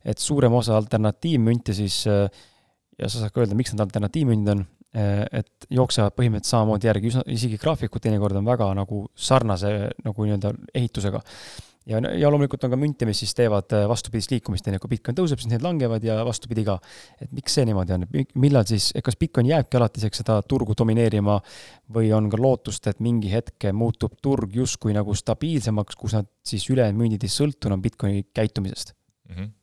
et suurem osa alternatiivmünte siis ja sa saad ka öelda, miks need alternatiivmündid on, et jooksevad põhimõtteliselt samamoodi järgi, üsna, isegi graafikud teinekord on väga nagu sarnase nagu nii-öelda ehitusega. ja, ja loomulikult on ka münte, mis siis teevad äh, vastupidist liikumist, onju, kui Bitcoin tõuseb, siis need langevad ja vastupidi ka. et miks see niimoodi on, millal siis, kas Bitcoin jääbki alatiseks seda turgu domineerima või on ka lootust, et mingi hetk muutub turg justkui nagu stabiilsemaks, kus nad siis ülejäänud mündid ei sõltu enam Bitcoini käitumisest mm? -hmm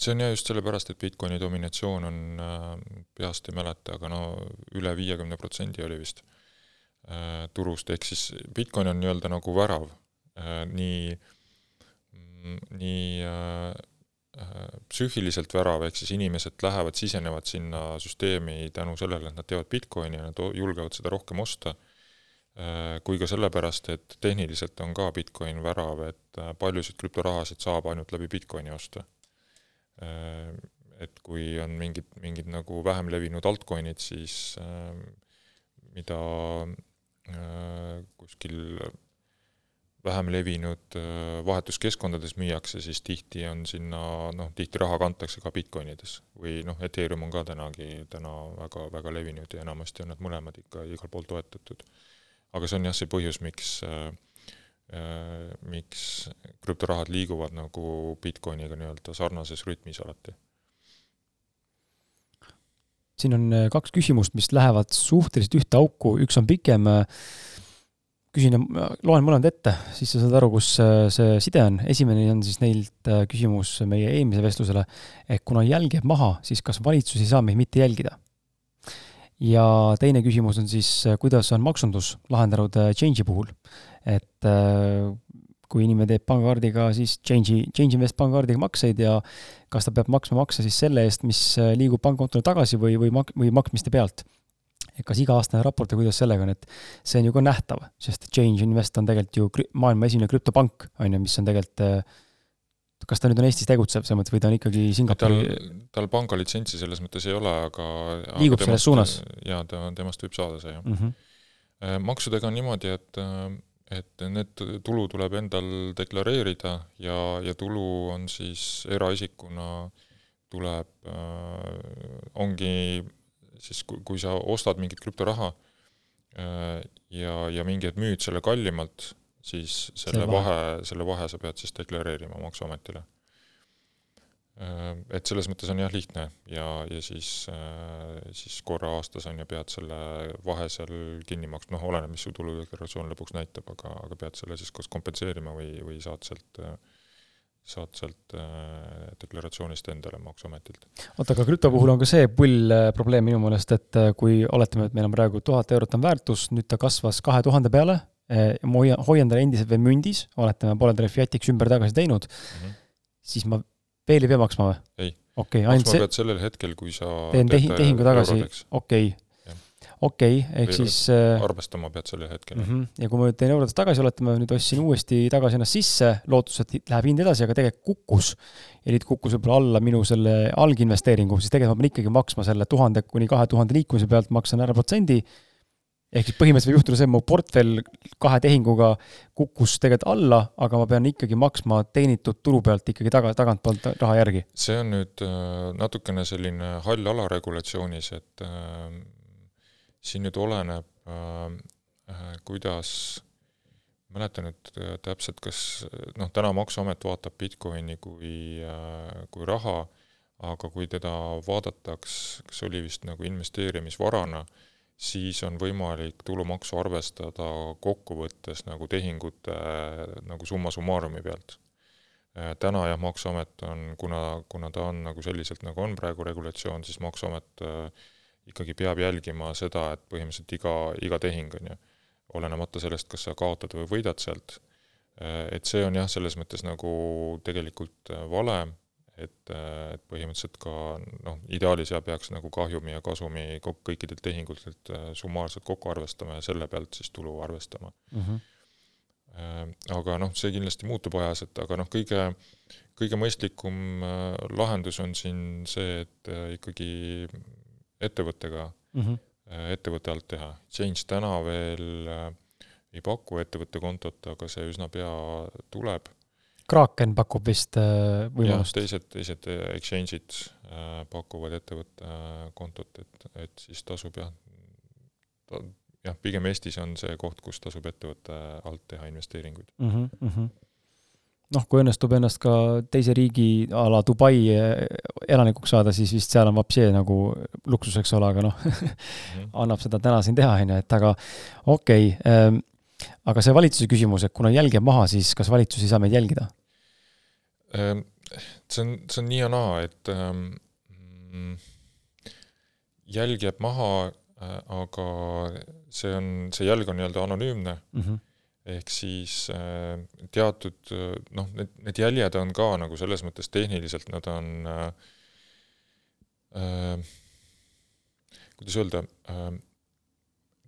see on jah just sellepärast, et Bitcoini dominatsioon on äh,, peast ei mäleta, aga no üle viiekümne protsendi oli vist äh, turust, ehk siis Bitcoin on nii-öelda nagu värav äh, nii, nii äh, äh, psüühiliselt värav, ehk siis inimesed lähevad, sisenevad sinna süsteemi tänu sellele, et nad teevad Bitcoini ja nad julgevad seda rohkem osta äh,, kui ka sellepärast, et tehniliselt on ka Bitcoin värav, et äh, paljusid krüptorahasid saab ainult läbi Bitcoini osta et kui on mingid, mingid nagu vähem levinud altcoin'id, siis äh, mida äh, kuskil vähem levinud vahetuskeskkondades müüakse, siis tihti on sinna noh, tihti raha kantakse ka Bitcoinides või noh, Ethereum on ka tänagi, täna väga, väga levinud ja enamasti on nad mõlemad ikka igal pool toetatud. aga see on jah, see põhjus, miks äh, Äh, miks krüptorahad liiguvad nagu Bitcoiniga nii-öelda sarnases rütmis alati. siin on kaks küsimust, mis lähevad suhteliselt ühte auku, üks on pikem küsin ja loen mõlemad ette, siis sa saad aru, kus äh, see side on. esimene on siis neilt äh, küsimus meie eelmise vestlusele, et kuna jälg jääb maha, siis kas valitsus ei saa meid mitte jälgida? ja teine küsimus on siis, äh, kuidas on maksundus lahendanud Change'i puhul? Et kui inimene teeb pangakaardiga siis Change'i, Change Invest pangakaardiga makseid ja kas ta peab maksma makse siis selle eest, mis liigub pangakontole tagasi või, või mak-, või maksmiste pealt et kas iga-aastane raport ja kuidas sellega on, et see on ju ka nähtav, sest Change Invest on tegelikult ju maailma esimene krüptopank, on ju, mis on tegelikult äh, kas ta nüüd on Eestis tegutsev selles mõttes või ta on ikkagi Singapuri tal, tal pangalitsentsi selles mõttes ei ole, aga liigub selles suunas? jaa, ta, temast võib saada see, jah mm. -hmm. maksudega on niimoodi, et et need tulu tuleb endal deklareerida ja, ja tulu on siis eraisikuna tuleb äh,, ongi siis kui, kui sa ostad mingit krüptoraha äh, ja, ja mingi hetk müüd selle kallimalt, siis selle vahe, vahe, selle vahe sa pead siis deklareerima Maksuametile. Äh, et selles mõttes on jah lihtne ja, ja siis, äh, siis korra aastas on ju, pead selle vahe seal kinni maksma, noh, oleneb, mis su tuludeklaratsioon lõpuks näitab, aga, aga pead selle siis kas kompenseerima või, või saad sealt saad sealt äh, deklaratsioonist endale Maksuametilt. oota, aga krüpto puhul on ka see pull probleem minu meelest, et kui oletame, et meil on praegu tuhat eurot on väärtus, nüüd ta kasvas kahe tuhande peale, ma hoian, hoian ta endiselt veel mündis, oletame, pole ta fiatiks ümber tagasi teinud mm, -hmm. siis ma veel ei pea maksma või? ei okay,. maksma see... sellel hetkel, kui sa teen tehi-, tehingu tagasi, okei okei okay,, ehk siis äh, arvestama pead sellel hetkel mm. -hmm. ja kui ma nüüd teen eurodest tagasi, oletame, nüüd ostsin uuesti tagasi ennast sisse, lootuses, et läheb hind edasi, aga tegelikult kukkus ja nüüd kukkus võib-olla alla minu selle alginvesteeringu, siis tegelikult ma pean ikkagi maksma selle tuhande kuni kahe tuhande liikumise pealt, maksan ära protsendi, ehk siis põhimõtteliselt võib juhtuda see, et mu portfell kahe tehinguga kukkus tegelikult alla, aga ma pean ikkagi maksma teenitud tulu pealt ikkagi taga, tagantpoolt raha järgi. see on nüüd äh, natukene selline hall ala regulatsioonis, et äh, siin nüüd oleneb äh, äh,, kuidas, mäletan nüüd äh, täpselt, kas noh, täna Maksuamet vaatab Bitcoini kui äh,, kui raha, aga kui teda vaadataks, kas oli vist nagu investeerimisvarana, siis on võimalik tulumaksu arvestada kokkuvõttes nagu tehingute nagu summa summarumi pealt. Äh, täna jah, Maksuamet on, kuna, kuna ta on nagu selliselt, nagu on praegu regulatsioon, siis Maksuamet äh, ikkagi peab jälgima seda, et põhimõtteliselt iga, iga tehing, on ju, olenemata sellest, kas sa kaotad või võidad sealt, et see on jah, selles mõttes nagu tegelikult vale, et, et põhimõtteliselt ka noh, ideaalis jah, peaks nagu kahjumi ja kasumi kõikidelt tehingutelt summaarselt kokku arvestama ja selle pealt siis tulu arvestama mm. -hmm. Aga noh, see kindlasti muutub ajas, et aga noh, kõige, kõige mõistlikum lahendus on siin see, et ikkagi ettevõttega mm, -hmm. ettevõtte alt teha. Change täna veel äh, ei paku ettevõtte kontot, aga see üsna pea tuleb. Kraken pakub vist äh, võimalust? teised, teised exchange'id pakuvad ettevõtte kontot, et, et siis tasub jah, jah, pigem Eestis on see koht, kus tasub ettevõtte alt teha investeeringuid mm. -hmm noh, kui õnnestub ennast ka teise riigi a la Dubai elanikuks saada, siis vist seal on vapsi nagu luksus, eks ole, aga noh mhm. annab seda täna siin teha, on ju, et aga okei okay, ähm,, aga see valitsuse küsimus, et kuna jälg jääb maha, siis kas valitsus ei saa meid jälgida? Ehm, see on, see on nii ja naa, et ähm, jälg jääb maha, äh, aga see on, see jälg on nii-öelda anonüümne mm. -hmm ehk siis äh, teatud noh, need, need jäljed on ka nagu selles mõttes tehniliselt, nad on äh, äh, kuidas öelda äh,,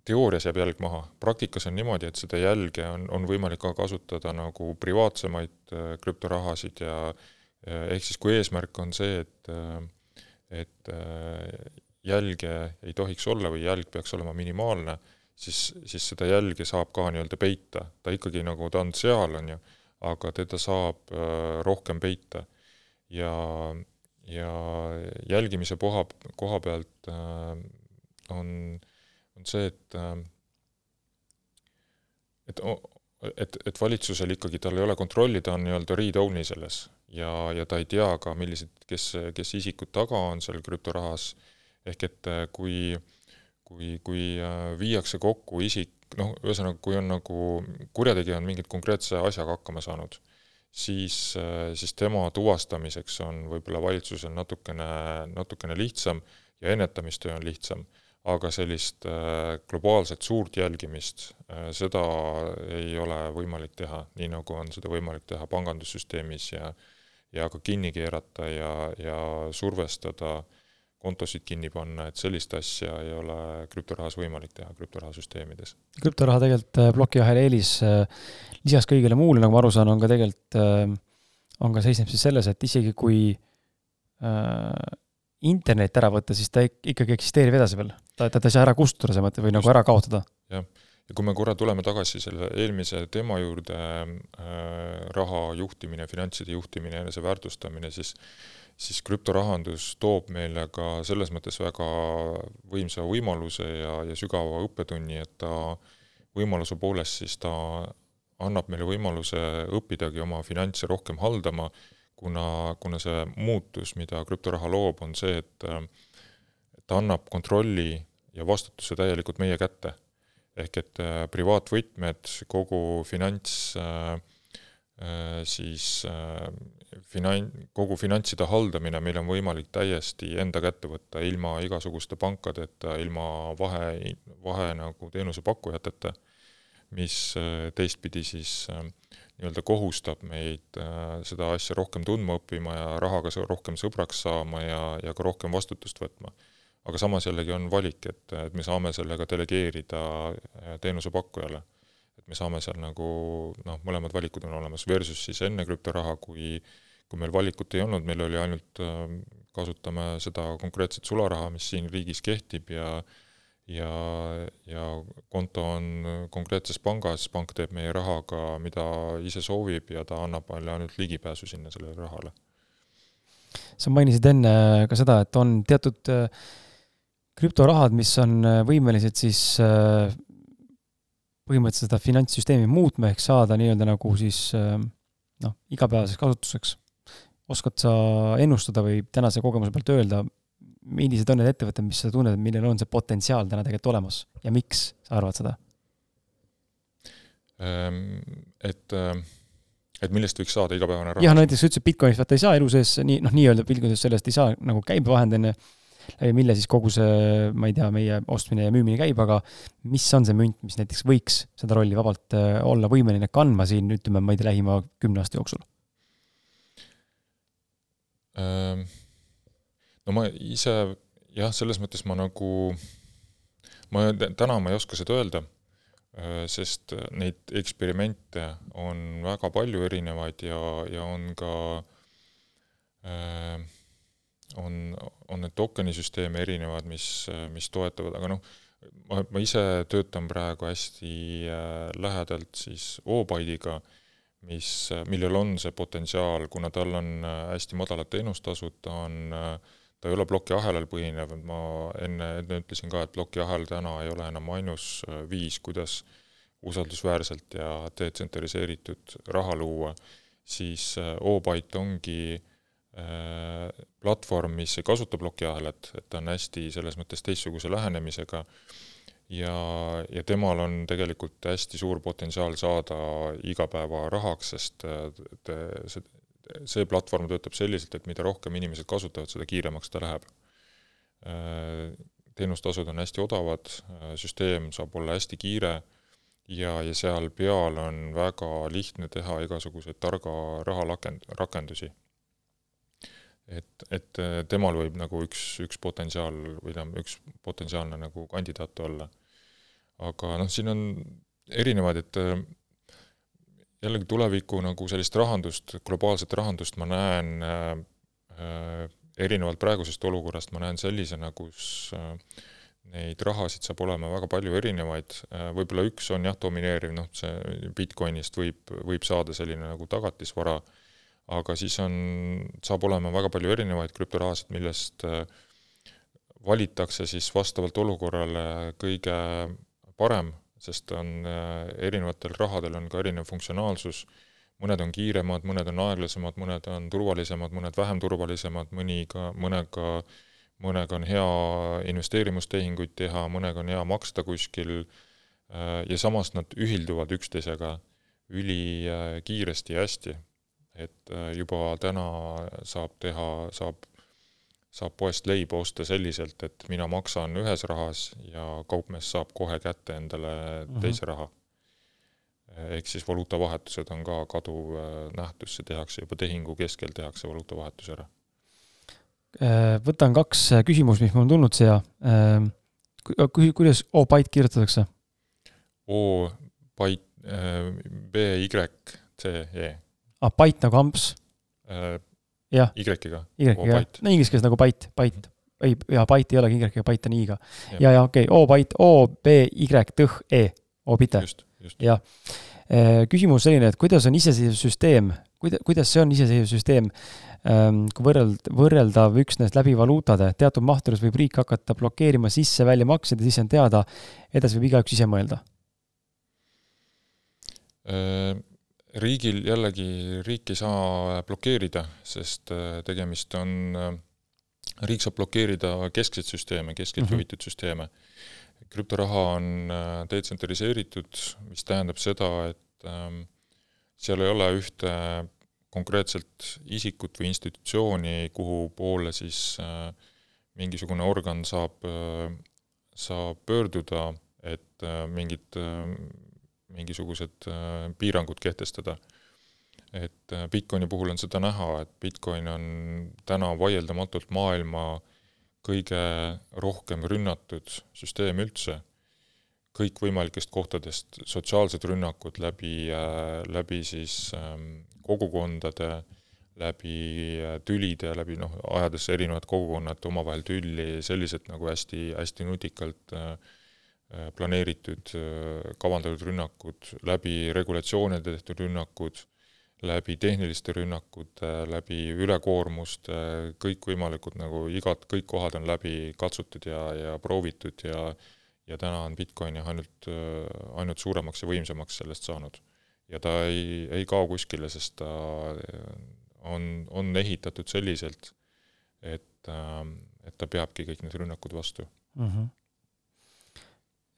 teoorias jääb jälg maha, praktikas on niimoodi, et seda jälge on, on võimalik ka kasutada nagu privaatsemaid äh, krüptorahasid ja äh, ehk siis kui eesmärk on see, et äh, et jälge ei tohiks olla või jälg peaks olema minimaalne, siis, siis seda jälge saab ka nii-öelda peita, ta ikkagi nagu, ta on seal, on ju, aga teda saab rohkem peita. ja, ja jälgimise koha, koha pealt äh, on, see, et äh, et et, et valitsusel ikkagi, tal ei ole kontrolli, ta on nii-öelda read-only selles ja, ja ta ei tea ka, millised, kes, kes isikud taga on seal krüptorahas. Ehk et kui, kui, kui viiakse kokku isik, noh, ühesõnaga, kui on nagu, kurjategija on mingit konkreetse asjaga hakkama saanud, siis, siis tema tuvastamiseks on võib-olla valitsusel natukene, natukene lihtsam ja ennetamistöö on lihtsam aga sellist äh, globaalset suurt jälgimist, äh, seda ei ole võimalik teha, nii nagu on seda võimalik teha pangandussüsteemis ja ja ka kinni keerata ja, ja survestada, kontosid kinni panna, et sellist asja ei ole krüptorahas võimalik teha, krüptorahasüsteemides. krüptoraha tegelikult äh, plokiahela eelis lisaks kõigele muule, nagu ma aru saan, on ka tegelikult, on ka, seisneb siis selles, et isegi kui internet ära võtta, siis ta ikkagi eksisteerib edasi veel. ta, ta, ta ei saa ära kustutada, sa mõtled, või nagu ära kaotada. jah, ja kui me korra tuleme tagasi selle eelmise teema juurde äh,, raha juhtimine, finantside juhtimine, enese väärtustamine, siis siis krüptorahandus toob meile ka selles mõttes väga võimsa võimaluse ja, ja sügava õppetunni, et ta võimaluse poolest siis ta annab meile võimaluse õppidagi oma finantse rohkem haldama kuna, kuna see muutus, mida krüptoraha loob, on see, et ta annab kontrolli ja vastutuse täielikult meie kätte. ehk et äh, privaatvõtmed, kogu finants äh, äh, siis finan-, kogu finantside haldamine meil on võimalik täiesti enda kätte võtta, ilma igasuguste pankadeta, ilma vahe, vahe nagu teenusepakkujateta, mis teistpidi siis äh, nii-öelda kohustab meid äh, seda asja rohkem tundma õppima ja rahaga rohkem sõbraks saama ja, ja ka rohkem vastutust võtma. aga samas jällegi on valik, et, et me saame sellega delegeerida äh, teenusepakkujale. et me saame seal nagu noh, mõlemad valikud on olemas, versus siis enne krüptoraha, kui kui meil valikut ei olnud, meil oli ainult, äh, kasutame seda konkreetset sularaha, mis siin riigis kehtib ja ja, ja konto on konkreetses pangas, pank teeb meie rahaga, mida ise soovib ja ta annab meile ainult ligipääsu sinna sellele rahale. sa mainisid enne ka seda, et on teatud äh, krüptorahad, mis on äh, võimelised siis äh, põhimõtteliselt seda finantssüsteemi muutma, ehk saada nii-öelda nagu siis noh, igapäevaseks kasutuseks. oskad sa ennustada või tänase kogemuse pealt öelda, millised on need ettevõtted, mis sa tunned, millel on see potentsiaal täna tegelikult olemas ja miks sa arvad seda? Ehm, et, äh, et millest võiks saada igapäevane raha? jah, no näiteks sa ütlesid, Bitcoinist vaata ei saa elu sees nii, noh, nii-öelda pilgudes sellest ei saa nagu käibevahend, on ju, läbi mille siis kogu see, ma ei tea, meie ostmine ja müümine käib, aga mis on see münt, mis näiteks võiks seda rolli vabalt äh, olla võimeline kandma siin, ütleme, ma ei tea, lähima kümne aasta jooksul ähm.? No ma ise jah, selles mõttes ma nagu, ma täna ma ei oska seda öelda, äh, sest neid eksperimente on väga palju erinevaid ja, ja on ka äh, on, on need tokenisüsteeme erinevad, mis, mis toetavad, aga noh, ma, ma ise töötan praegu hästi äh, lähedalt siis Obyte'iga, mis, millel on see potentsiaal, kuna tal on hästi madalad teenustasud, ta on äh, ta ei ole plokiahelal põhinev, ma enne, enne ütlesin ka, et plokiahel täna ei ole enam ainus äh, viis, kuidas usaldusväärselt ja detsentraliseeritud raha luua, siis äh, Obyte ongi äh, platvorm, mis ei kasuta plokiahelat, et ta on hästi selles mõttes teistsuguse lähenemisega ja, ja temal on tegelikult hästi suur potentsiaal saada igapäevarahaks, sest te, see see platvorm töötab selliselt, et mida rohkem inimesed kasutavad, seda kiiremaks ta läheb. Teenustasud on hästi odavad, süsteem saab olla hästi kiire ja, ja seal peal on väga lihtne teha igasuguseid targa raha rakend-, rakendusi. et, et temal võib nagu üks, üks potentsiaal või tähendab, üks potentsiaalne nagu kandidaat olla. aga noh, siin on erinevaid, et jällegi tuleviku nagu sellist rahandust, globaalset rahandust ma näen äh, äh, erinevalt praegusest olukorrast, ma näen sellisena, kus äh, neid rahasid saab olema väga palju erinevaid. Äh,, võib-olla üks on jah, domineeriv, noh, see Bitcoinist võib, võib saada selline nagu tagatisvara, aga siis on, saab olema väga palju erinevaid krüptorahasid, millest äh, valitakse siis vastavalt olukorrale kõige parem sest on äh, erinevatel rahadel on ka erinev funktsionaalsus, mõned on kiiremad, mõned on aeglasemad, mõned on turvalisemad, mõned vähem turvalisemad, mõni ka, mõnega, mõnega on hea investeerimistehinguid teha, mõnega on hea maksta kuskil ja samas nad ühilduvad üksteisega ülikiiresti ja hästi. et juba täna saab teha, saab saab poest leiba osta selliselt, et mina maksan ühes rahas ja kaupmees saab kohe kätte endale mm -hmm. teise raha. ehk siis valuutavahetused on ka kaduv äh, nähtus, see tehakse juba tehingu keskel, tehakse valuutavahetus ära. Äh, võtan kaks äh, küsimust, mis mul on tulnud siia. kuidas O-byte kirjutatakse? O-byte, B-Y-C-E. aa, ah, byte nagu amps? Jah. Y-iga. Y-iga, no inglise keeles nagu byte, byte. ei, jaa, byte ei olegi Y-iga, byte on i-ga. ja, ja okei okay., O byte, O, B, Y, tõh, E, O-bite. jah. Äh, küsimus selline, et kuidas on iseseisev süsteem, kuida-, kuidas see on iseseisev süsteem, ähm, kui võrreld-, võrreldav üksnes läbi valuutade, teatud mahtudes võib riik hakata blokeerima sisse-välja makseid ja siis on teada, edasi võib igaüks ise mõelda äh, riigil jällegi, riik ei saa blokeerida, sest äh, tegemist on, äh, riik saab blokeerida keskseid süsteeme, keskelt mm -hmm. juhitud süsteeme. krüptoraha on äh, detsentraliseeritud, mis tähendab seda, et ähm, seal ei ole ühte konkreetselt isikut või institutsiooni, kuhu poole siis mingisugune organ saab, saab pöörduda, et mingit mingisugused äh, piirangud kehtestada. et äh, Bitcoini puhul on seda näha, et Bitcoin on täna vaieldamatult maailma kõige rohkem rünnatud süsteem üldse, kõikvõimalikest kohtadest, sotsiaalsed rünnakud läbi, äh, läbi siis ähm, kogukondade, läbi tülide, läbi noh, ajades erinevad kogukonnad omavahel tülli, sellised nagu hästi, hästi nutikalt äh, planeeritud, äh, kavandatud rünnakud, läbi regulatsioonide tehtud rünnakud, läbi tehniliste rünnakute, läbi ülekoormuste, kõikvõimalikud nagu igat, kõik kohad on läbi katsutud ja, ja proovitud ja ja täna on Bitcoin jah, ainult, äh, ainult suuremaks ja võimsamaks sellest saanud. ja ta ei, ei kao kuskile, sest ta on, on ehitatud selliselt, et, et ta peabki kõik need rünnakud vastu mm. -hmm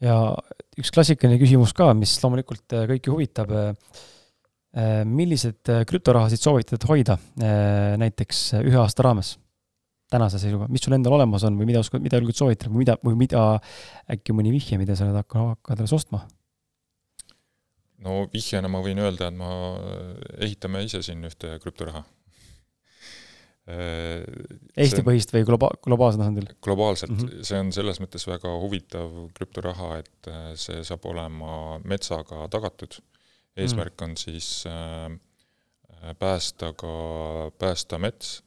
ja üks klassikaline küsimus ka, mis loomulikult äh, kõiki huvitab, äh, äh, millised krüptorahasid soovitad hoida näiteks ühe aasta raames? tänase seisuga, mis sul endal olemas on või mida oskad, mida julged soovitada või mida, või mida äkki mõni vihje, mida sa oled hakanud alles ostma? no vihjena ma võin öelda, et ma, ehitame ise siin ühte krüptoraha Eesti-põhist või globa-, globaalsel tasandil? globaalselt mm, -hmm. see on selles mõttes väga huvitav krüptoraha, et äh, see saab olema metsaga tagatud. eesmärk mm -hmm. on siis äh, päästa ka, päästa mets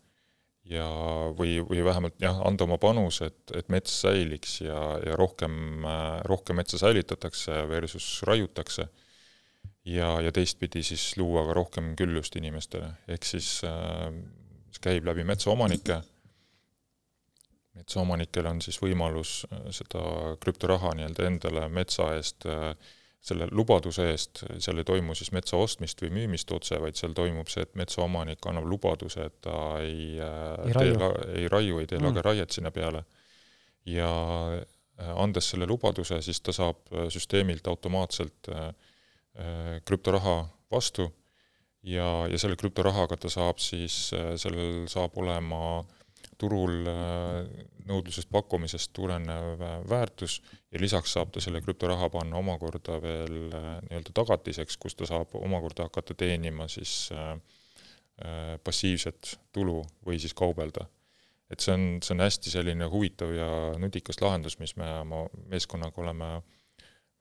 ja, või, või vähemalt jah, anda oma panus, et, et mets säiliks ja, ja rohkem, rohkem metsa säilitatakse versus raiutakse. ja, ja teistpidi siis luua ka rohkem küllust inimestele, ehk siis äh, mis käib läbi metsaomanike. metsaomanikel on siis võimalus äh, seda krüptoraha nii-öelda endale metsa eest, äh, selle lubaduse eest, seal ei toimu siis metsa ostmist või müümist otse, vaid seal toimub see, et metsaomanik annab lubaduse, et ta ei, äh, ei raiu, ei, raiu, ei tee mm. lageraiet sinna peale. ja andes selle lubaduse, siis ta saab süsteemilt automaatselt krüptoraha vastu ja, ja selle krüptorahaga ta saab siis, äh, sellel saab olema turul äh, nõudlusest pakkumisest tulenev äh, väärtus ja lisaks saab ta selle krüptoraha panna omakorda veel nii-öelda tagatiseks, kus ta saab omakorda hakata teenima siis passiivset tulu või siis kaubelda. et see on, see on hästi selline huvitav ja nutikas lahendus, mis me oma meeskonnaga oleme äh,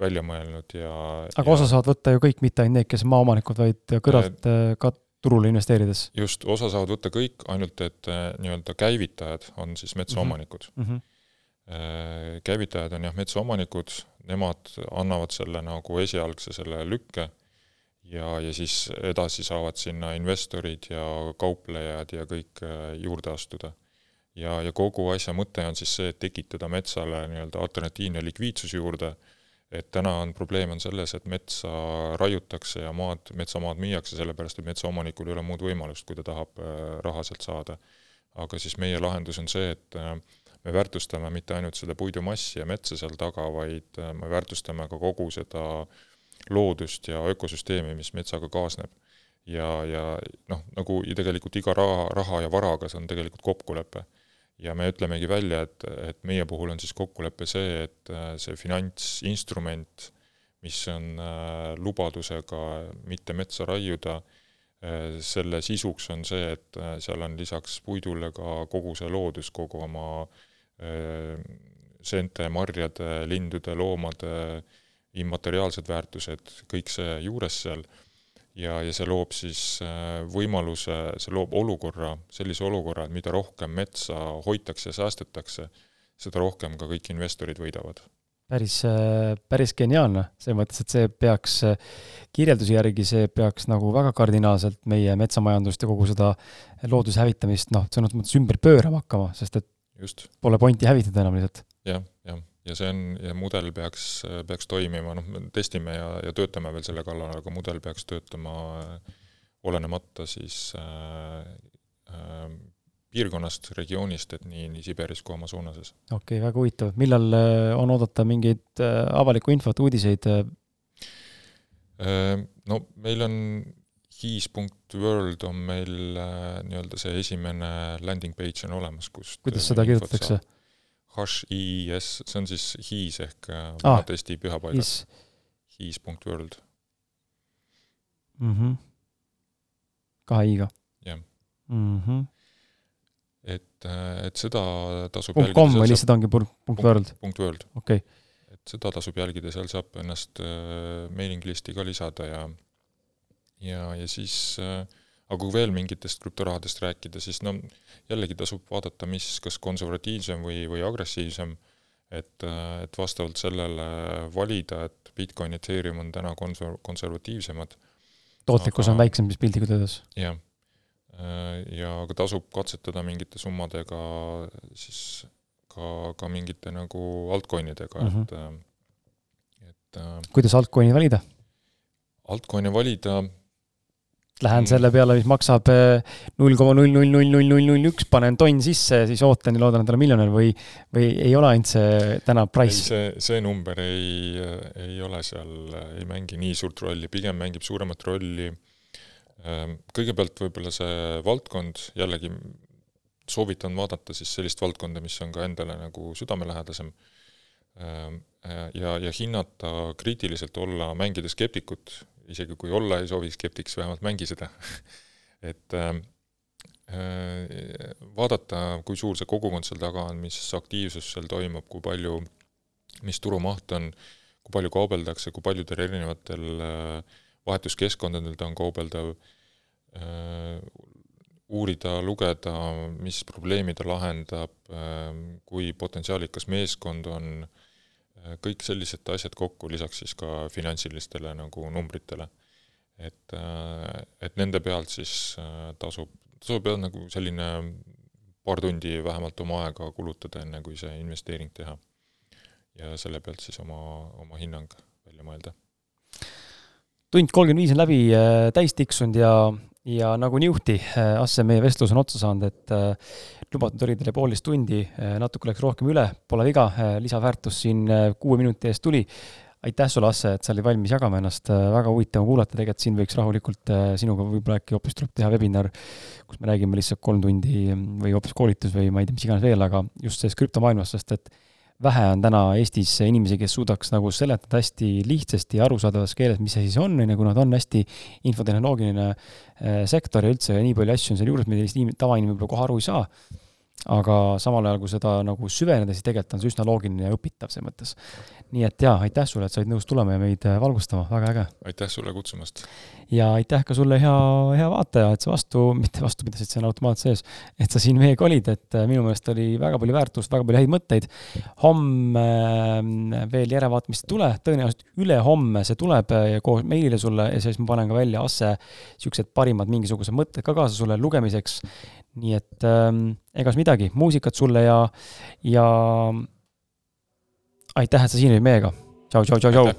välja mõelnud ja aga ja... osa saavad võtta ju kõik, mitte ainult need, kes on maaomanikud, vaid kõrvalt äh, ka turule investeerides? just, osa saavad võtta kõik, ainult et äh, nii-öelda käivitajad on siis metsaomanikud mm. -hmm. Käivitajad on jah, metsaomanikud, nemad annavad selle nagu esialgse selle lükke ja, ja siis edasi saavad sinna investorid ja kauplejad ja kõik juurde astuda. ja, ja kogu asja mõte on siis see, et tekitada metsale nii-öelda alternatiivne likviidsus juurde et täna on probleem on selles, et metsa raiutakse ja maad, metsamaad müüakse, sellepärast et metsaomanikul ei ole muud võimalust, kui ta tahab äh, raha sealt saada. aga siis meie lahendus on see, et äh, me väärtustame mitte ainult seda puidumassi ja metsa seal taga, vaid me väärtustame ka kogu seda loodust ja ökosüsteemi, mis metsaga kaasneb. ja, ja noh, nagu tegelikult iga raha, raha ja varaga, see on tegelikult kokkulepe ja me ütlemegi välja, et, et meie puhul on siis kokkulepe see, et see finantsinstrument, mis on äh, lubadusega mitte metsa raiuda, äh, selle sisuks on see, et äh, seal on lisaks puidule ka kogu see loodus, kogu oma seente, marjade, lindude, loomade immateriaalsed väärtused, kõik see juures seal ja, ja see loob siis võimaluse, see loob olukorra, sellise olukorra, et mida rohkem metsa hoitakse ja säästetakse, seda rohkem ka kõik investorid võidavad päris, päris geniaalne, selles mõttes, et see peaks, kirjelduse järgi see peaks nagu väga kardinaalselt meie metsamajandust ja kogu seda looduse hävitamist noh, sõnas mõttes ümber pöörama hakkama, sest et just. pole pointi hävitada enam lihtsalt ja,. jah, jah, ja see on, ja mudel peaks, peaks toimima, noh, me testime ja, ja töötame veel selle kallal, aga mudel peaks töötama olenemata siis äh, äh, piirkonnast, regioonist, et nii, nii Siberis kui Amazonases. okei okay,, väga huvitav. millal äh, on oodata mingeid äh, avalikku infot, uudiseid? Äh? No meil on his.world on meil nii-öelda see esimene landing page on olemas, kust kuidas seda kirjutatakse? H-I-I-S, see on siis his ehk ah, Eesti pühapaigad. his.world mm. -hmm. kahe i-ga? jah mm. -hmm et, et seda tasub punkt com või lihtsalt ongi punkt, punkt world? punkt world. okei okay.. et seda tasub jälgida, seal saab ennast äh, mailing list'i ka lisada ja ja, ja siis äh, aga kui veel mingitest krüptorahadest rääkida, siis no jällegi tasub vaadata, mis kas konservatiivsem või, või agressiivsem, et, et vastavalt sellele valida, et Bitcoin, Ethereum on täna konser-, konservatiivsemad. tootlikkus aga, on väiksem siis piltlikult öeldes? jah ja ka tasub katsetada mingite summadega siis ka, ka mingite nagu altcoin'idega mm, -hmm. et, äh, et äh, kuidas altcoin'i valida? Altcoin'e valida Lähen selle peale, mis maksab null koma null null null null null null üks, panen tonn sisse, siis ootan ja loodan, et olen miljonär või, või ei ole ainult see täna price? see, see number ei, ei ole seal, ei mängi nii suurt rolli, pigem mängib suuremat rolli. Äh, Ehm, kõigepealt võib-olla see valdkond, jällegi soovitan vaadata siis sellist valdkonda, mis on ka endale nagu südamelähedasem, ehm, ja, ja hinnata kriitiliselt, olla, mängida skeptikut, isegi kui olla ei soovi skeptik, siis vähemalt mängi seda. Et ehm, vaadata, kui suur see kogukond seal taga on, mis aktiivsus seal toimub, kui palju, mis turumaht on, kui palju kaubeldakse, kui paljudel erinevatel vahetuskeskkondadel ta on kaubeldav Äh, uurida, lugeda, mis probleemi ta lahendab, äh, kui potentsiaalikas meeskond on, äh, kõik sellised asjad kokku, lisaks siis ka finantsilistele nagu numbritele. et, et nende pealt siis tasub, tasub jah, nagu selline paar tundi vähemalt oma aega kulutada, enne kui see investeering teha. ja selle pealt siis oma, oma hinnang välja mõelda. tund kolmkümmend viis on läbi täis tiksunud ja ja nagu niuhti, äh, Asse, meie vestlus on otsa saanud, et äh, lubatud oli teile poolteist tundi, äh, natuke läks rohkem üle, pole viga, lisaväärtus siin kuue minuti eest tuli. aitäh sulle, Asse, et sa olid valmis jagama ennast, väga huvitav on kuulata, tegelikult siin võiks rahulikult sinuga võib-olla äkki hoopis tuleb teha webinar, kus me räägime lihtsalt kolm tundi või hoopis koolitus või ma ei tea, mis iganes veel, aga just sellest krüptomaailmast, sest et vähe on täna Eestis inimesi, kes suudaks nagu seletada hästi lihtsasti ja arusaadavas keeles, mis see siis on, on ju, kuna ta on hästi infotehnoloogiline äh, sektor ja üldse nii palju asju on seal juures, millest tavainimene võib-olla kohe aru ei saa aga samal ajal, kui seda nagu süveneda, siis tegelikult on see üsna loogiline ja õpitav selles mõttes. Nii et jaa, aitäh sulle, et sa olid nõus tulema ja meid äh, valgustama, väga äge. aitäh sulle kutsumast. ja aitäh ka sulle, hea, hea vaataja, et sa vastu, mitte vastupidasid, see on automaat sees, et sa siin meiega olid, et äh, minu meelest oli väga palju väärtust, väga palju häid mõtteid. homme äh, veel järelevaatamist ei tule, tõenäoliselt ülehomme see tuleb koos meilile sulle ja siis ma panen ka välja Asse niisugused parimad mingisugused mõtted ka kaasa sulle lugemiseks nii et ähm, egas midagi, muusikat sulle ja, ja aitäh, et sa siin olid meiega. tšau, tšau, tšau, tšau.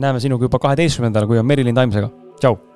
näeme sinuga juba kaheteistkümnendal, kui on Merilin Taimsega. tšau